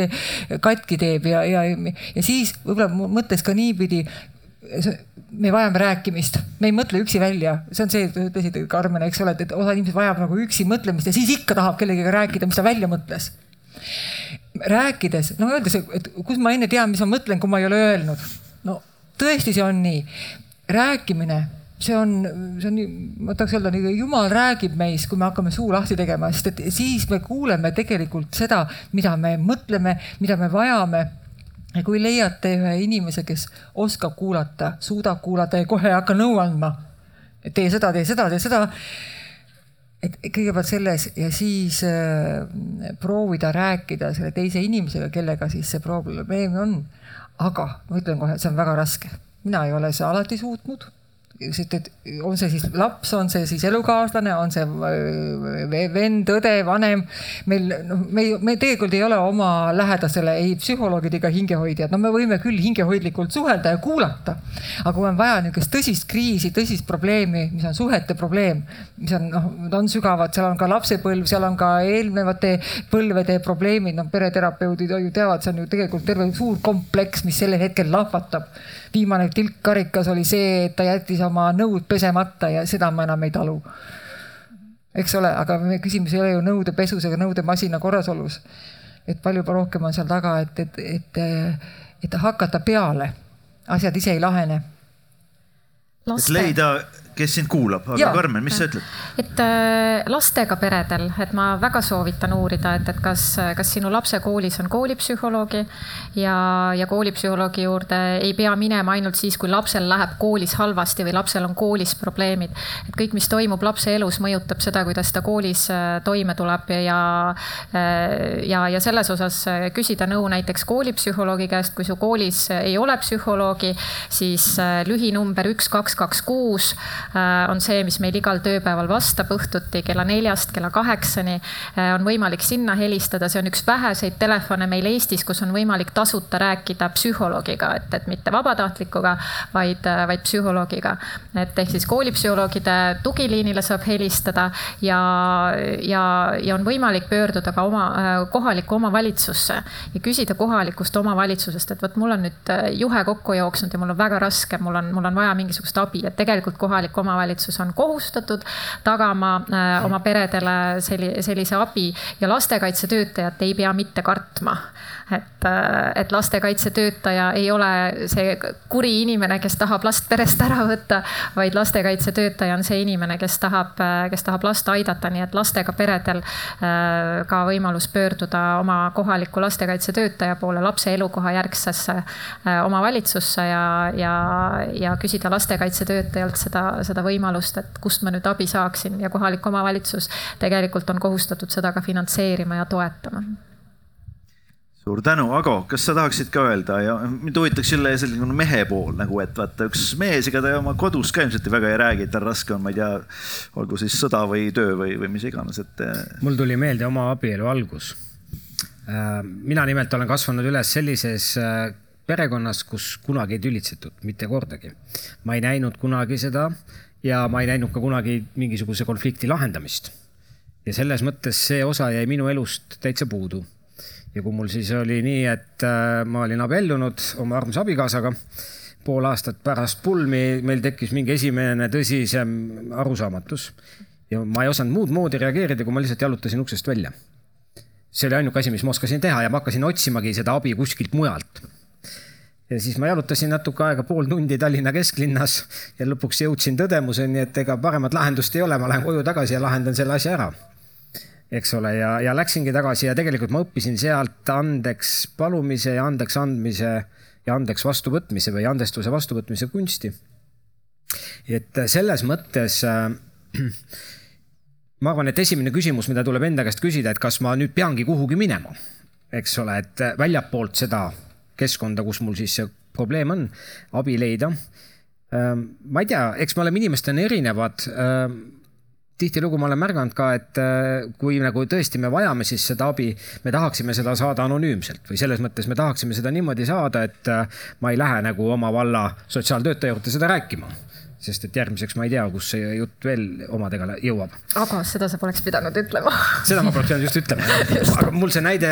katki teeb ja, ja, ja siis võib-olla mõtleks ka niipidi, me vajame rääkimist, me ei mõtle üksi välja, see on see, ütlesid Karmen, eks ole, et osa inimesi vajab nagu üksi mõtlemist ja siis ikka tahab kellegagi rääkida, mis ta välja mõtles. rääkides, no öeldes, et kus ma enne tean, mis ma mõtlen, kui ma ei ole öelnud. no tõesti, see on nii. rääkimine see on, see on, ma tahaks öelda, jumal räägib meis, kui me hakkame suu lahti tegema, sest et siis me kuuleme tegelikult seda, mida me mõtleme, mida me vajame ja kui leiate ühe inimese, kes oskab kuulata, suudab kuulata ja kohe ei hakka nõu andma, et tee seda, tee seda, tee seda. et kõigepealt selles ja siis äh, proovida rääkida selle teise inimesega, kellega siis see probleem on. aga ma ütlen kohe, see on väga raske, mina ei ole seda alati suutnud on see siis laps, on see siis elukaaslane, on see äh, vend, õde, vanem. meil noh, me, me tegelikult ei ole oma lähedasele ei psühholoogid ega hingehoidjad, no me võime küll hingehoidlikult suhelda ja kuulata. aga kui on vaja niisugust tõsist kriisi, tõsist probleemi, mis on suhete probleem, mis on noh, on sügavad, seal on ka lapsepõlv, seal on ka eelnevate põlvede probleemid, noh pereterapeudid ju teavad, see on ju tegelikult terve suur kompleks, mis sellel hetkel lahvatab viimane tilk karikas oli see, et ta jättis oma nõud pesemata ja seda ma enam ei talu. eks ole, aga meie küsimus ei ole ju nõudepesus ega nõudemasina korrasolus. et palju rohkem on seal taga, et, et, et, et hakata peale, asjad ise ei lahene. et leida kes sind kuulab, aga Karmen, mis sa ütled? et äh, lastega peredel, et ma väga soovitan uurida, et, et kas, kas sinu lapse koolis on koolipsühholoogi ja, ja koolipsühholoogi juurde ei pea minema ainult siis, kui lapsel läheb koolis halvasti või lapsel on koolis probleemid. et kõik, mis toimub lapse elus, mõjutab seda, kuidas ta koolis äh, toime tuleb ja, äh, ja, ja selles osas küsida nõu näiteks koolipsühholoogi käest, kui su koolis ei ole psühholoogi, siis lühinumber üks, kaks, kaks, kuus on see, mis meil igal tööpäeval vastab õhtuti kella neljast kella kaheksani. Äh, on võimalik sinna helistada, see on üks väheseid telefone meil Eestis, kus on võimalik tasuta rääkida psühholoogiga, et, et mitte vabatahtlikuga, vaid, äh, vaid psühholoogiga. et ehk siis koolipsühholoogide tugiliinile saab helistada ja, ja, ja on võimalik pöörduda ka oma kohalikku omavalitsusse ja küsida kohalikust omavalitsusest, et vot mul on nüüd juhe kokku jooksnud ja mul on väga raske, mul on, mul on vaja mingisugust abi, et tegelikult kohalik kohalik omavalitsus on kohustatud tagama äh, oma peredele selli, sellise abi ja lastekaitsetöötajat ei pea mitte kartma et, äh, et lastekaitsetöötaja ei ole see kuri inimene, kes tahab last perest ära võtta, vaid lastekaitsetöötaja on see inimene, kes tahab, äh, kes tahab last aidata, nii et lastega peredel äh, ka võimalus pöörduda oma kohaliku lastekaitsetöötaja poole lapse elukoha järgsesse omavalitsusse ja, ja, ja küsida lastekaitsetöötajalt seda, seda võimalust, et kust ma nüüd abi saaksin. Ja kohalik omavalitsus tegelikult on kohustatud seda ka finantseerima ja toetama suur tänu, Ago, kas sa tahaksid ka öelda ja mind huvitaks jälle selline mehe pool nagu, et vaata üks mees, ega ta oma kodus ka ilmselt väga ei räägi, tal raske on, ma ei tea, olgu siis sõda või töö või, või mis iganes, et. Eh, mul tuli meelde oma abielu algus. Äh, mina nimelt olen kasvanud üles sellises äh, perekonnas, kus kunagi ei tülitsetud, mitte kordagi. ma ei näinud kunagi seda ja ma ei näinud ka kunagi mingisuguse konflikti lahendamist. ja selles mõttes see osa jäi minu elust täitsa puudu ja kui mul siis oli nii, et äh, ma olin abiellunud oma armsa abikaasaga, pool aastat pärast pulmi meil tekkis mingi esimene tõsisem arusaamatus ja ma ei osanud muud moodi reageerida, kui ma lihtsalt jalutasin uksest välja. see oli ainuke asi, mis ma oskasin teha ja ma hakkasin otsimagi seda abi kuskilt mujalt. ja siis ma jalutasin natuke aega, pool tundi Tallinna kesklinnas ja lõpuks jõudsin tõdemuseni, et ega paremat lahendust ei ole, ma lähen koju tagasi ja lahendan selle asja ära eks ole, ja, ja läksingi tagasi ja tegelikult ma õppisin sealt andeks palumise ja andeks andmise ja andeks vastuvõtmise või andestuse vastuvõtmise kunsti. et selles mõttes äh, ma arvan, et esimene küsimus, mida tuleb enda käest küsida, et kas ma nüüd peangi kuhugi minema, eks ole, et väljapoolt seda keskkonda, kus mul siis see probleem on, abi leida. Äh, ma ei tea, eks me oleme inimestena erinevad äh, tihtilugu ma olen märganud ka, et äh, kui nagu tõesti me vajame siis seda abi, me tahaksime seda saada anonüümselt või selles mõttes me tahaksime seda niimoodi saada, et äh, ma ei lähe nagu oma valla sotsiaaltöötaja juurde seda rääkima sest et järgmiseks ma ei tea, kus see jutt veel omadega jõuab. aga seda sa poleks pidanud ütlema seda ma poleks pidanud just ütlema, aga mul see näide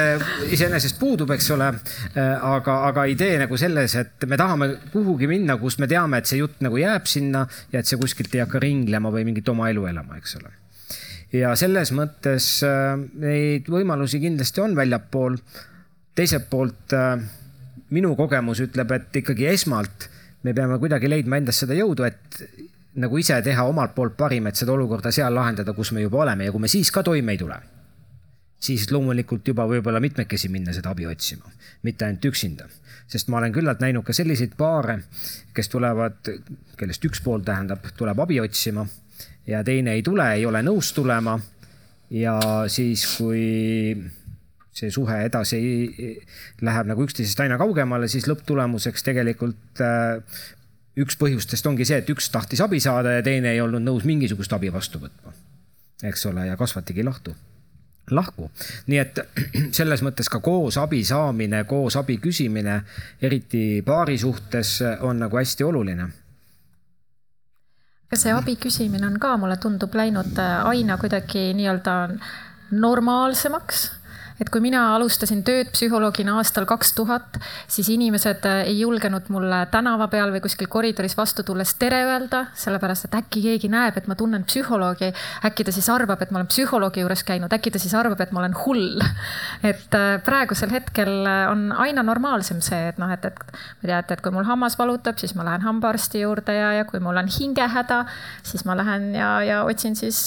iseenesest puudub, eks ole. Äh, aga, aga idee nagu selles, et me tahame kuhugi minna, kus me teame, et see jutt nagu jääb sinna ja et see kuskilt ei hakka ringlema või mingit oma elu elama, eks ole. ja selles mõttes äh, neid võimalusi kindlasti on väljapool. teiselt poolt äh, minu kogemus ütleb, et ikkagi esmalt me peame kuidagi leidma endas seda jõudu, et nagu ise teha omalt poolt parim, et seda olukorda seal lahendada, kus me juba oleme ja kui me siis ka toime ei tule, siis loomulikult juba võib-olla mitmekesi minna seda abi otsima, mitte ainult üksinda. sest ma olen küllalt näinud ka selliseid paare, kes tulevad, kellest üks pool tähendab, tuleb abi otsima ja teine ei tule, ei ole nõus tulema. ja siis, kui see suhe edasi läheb nagu üksteisest aina kaugemale, siis lõpptulemuseks tegelikult äh, üks põhjustest ongi see, et üks tahtis abi saada ja teine ei olnud nõus mingisugust abi vastu võtma. eks ole, ja kasvatigi lahtu, lahku. nii et selles mõttes ka koos abi saamine, koos abi küsimine, eriti paari suhtes on nagu hästi oluline kas see abi küsimine on ka, mulle tundub, läinud aina kuidagi nii-öelda normaalsemaks et kui mina alustasin tööd psühholoogina aastal kaks tuhat, siis inimesed äh, ei julgenud mulle tänava peal või kuskil koridoris vastu tulles tere öelda, sellepärast et äkki keegi näeb, et ma tunnen psühholoogi. äkki ta siis arvab, et ma olen psühholoogi juures käinud, äkki ta siis arvab, et ma olen hull. et äh, praegusel hetkel äh, on aina normaalsem see, et noh, et, et ma tean, et, et kui mul hammas valutab, siis ma lähen hambaarsti juurde ja, ja kui mul on hingehäda, siis ma lähen ja, ja otsin siis,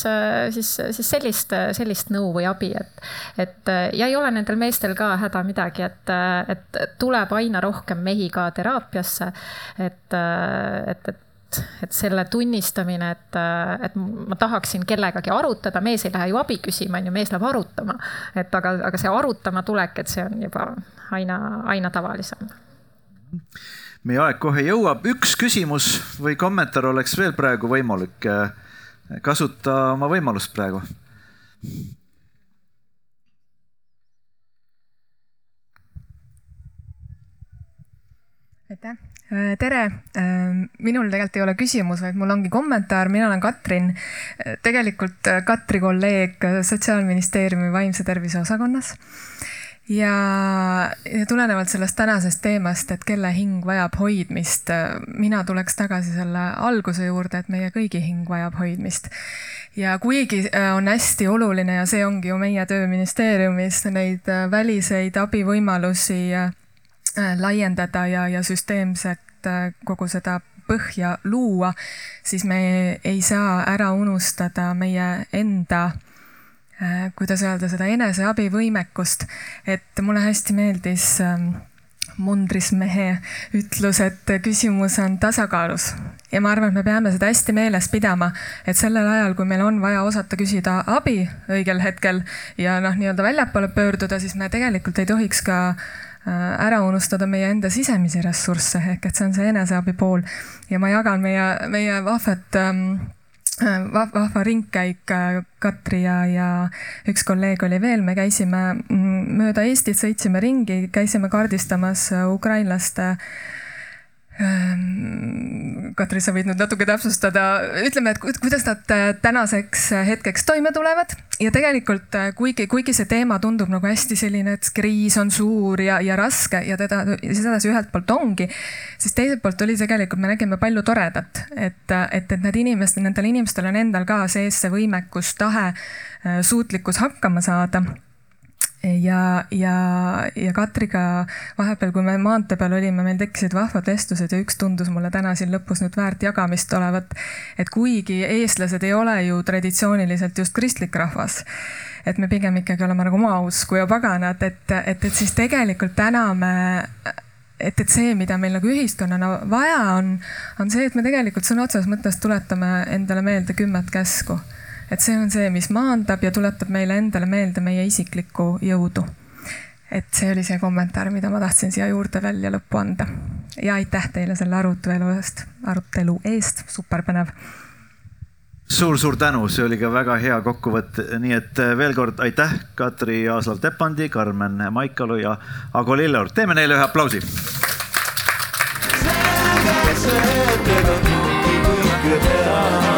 siis, siis sellist, sellist nõu või abi, et, et ja ei ole nendel meestel ka häda midagi, et, et tuleb aina rohkem mehi ka teraapiasse. et, et, et et selle tunnistamine, et, et ma tahaksin kellegagi arutada, mees ei lähe ju abi küsima, on ju, mees läheb arutama. et aga, aga see arutama tulek, et see on juba aina, aina tavalisem. meie aeg kohe jõuab, üks küsimus või kommentaar oleks veel praegu võimalik. kasuta oma võimalust praegu aitäh, äh, tere. Äh, minul tegelikult ei ole küsimus, vaid mul ongi kommentaar, mina olen Katrin, äh, tegelikult Katri kolleeg Sotsiaalministeeriumi vaimse tervise osakonnas. ja, tulenevalt sellest tänasest teemast, et kelle hing vajab hoidmist, mina tuleks tagasi selle alguse juurde, et meie kõigi hing vajab hoidmist ja kuigi on hästi oluline ja see ongi ju meie töö ministeeriumis, neid väliseid abivõimalusi laiendada ja, ja süsteemselt äh, kogu seda põhja luua, siis me ei saa ära unustada meie enda äh, kuidas öelda, seda eneseabivõimekust, et mulle hästi meeldis ähm, mundris mehe ütlus, et küsimus on tasakaalus. Ja ma arvan, et me peame seda hästi meeles pidama, et sellel ajal, kui meil on vaja osata küsida abi õigel hetkel ja noh, nii-öelda väljapoole pöörduda, siis me tegelikult ei tohiks ka äh, Äh, ära unustada meie enda sisemisi ressursse, ehk et see on see eneseabi pool. ja ma jagan meie, meie vahvat ähm, äh, vahva ringkäik, äh, Katri ja, ja üks kolleeg oli veel, me käisime mm, mööda Eestit, sõitsime ringi, käisime kaardistamas ukrainlaste äh, Katri, sa võid nüüd natuke täpsustada, ütleme, et kuidas nad äh, tänaseks äh, hetkeks toime tulevad. Ja tegelikult äh, kuigi, kuigi see teema tundub nagu hästi selline, et kriis on suur ja, ja raske ja teda, sedasi ühelt poolt ongi, siis teiselt poolt oli tegelikult, me nägime palju toredat, et, et, et need inimesed, nendel inimestel on endal ka sees see võimekus, tahe, suutlikkus hakkama saada ja, ja, ja Katriga vahepeal, kui me maantee peal olime, meil tekkisid vahvad vestlused ja üks tundus mulle täna siin lõpus nüüd väärt jagamist olevat. et kuigi eestlased ei ole ju traditsiooniliselt just kristlik rahvas, et me pigem ikkagi oleme nagu maausku ja paganad, et, et, et siis tegelikult täna me et, et see, mida meil nagu ühiskonnana vaja on, on see, et me tegelikult sõna otseses mõttes tuletame endale meelde kümmet käsku et see on see, mis maandab ja tuletab meile endale meelde meie isiklikku jõudu. et see oli see kommentaar, mida ma tahtsin siia juurde veel ja lõppu anda. ja aitäh teile selle arutelu eest, arutelu eest, super põnev suur-suur tänu, see oli ka väga hea kokkuvõte, nii et äh, veel kord aitäh, Katri Aaslav-Tepandi, Karmen Maikalu ja Ago Lilleorg, teeme neile ühe aplausi. selge see, et ega kõike teha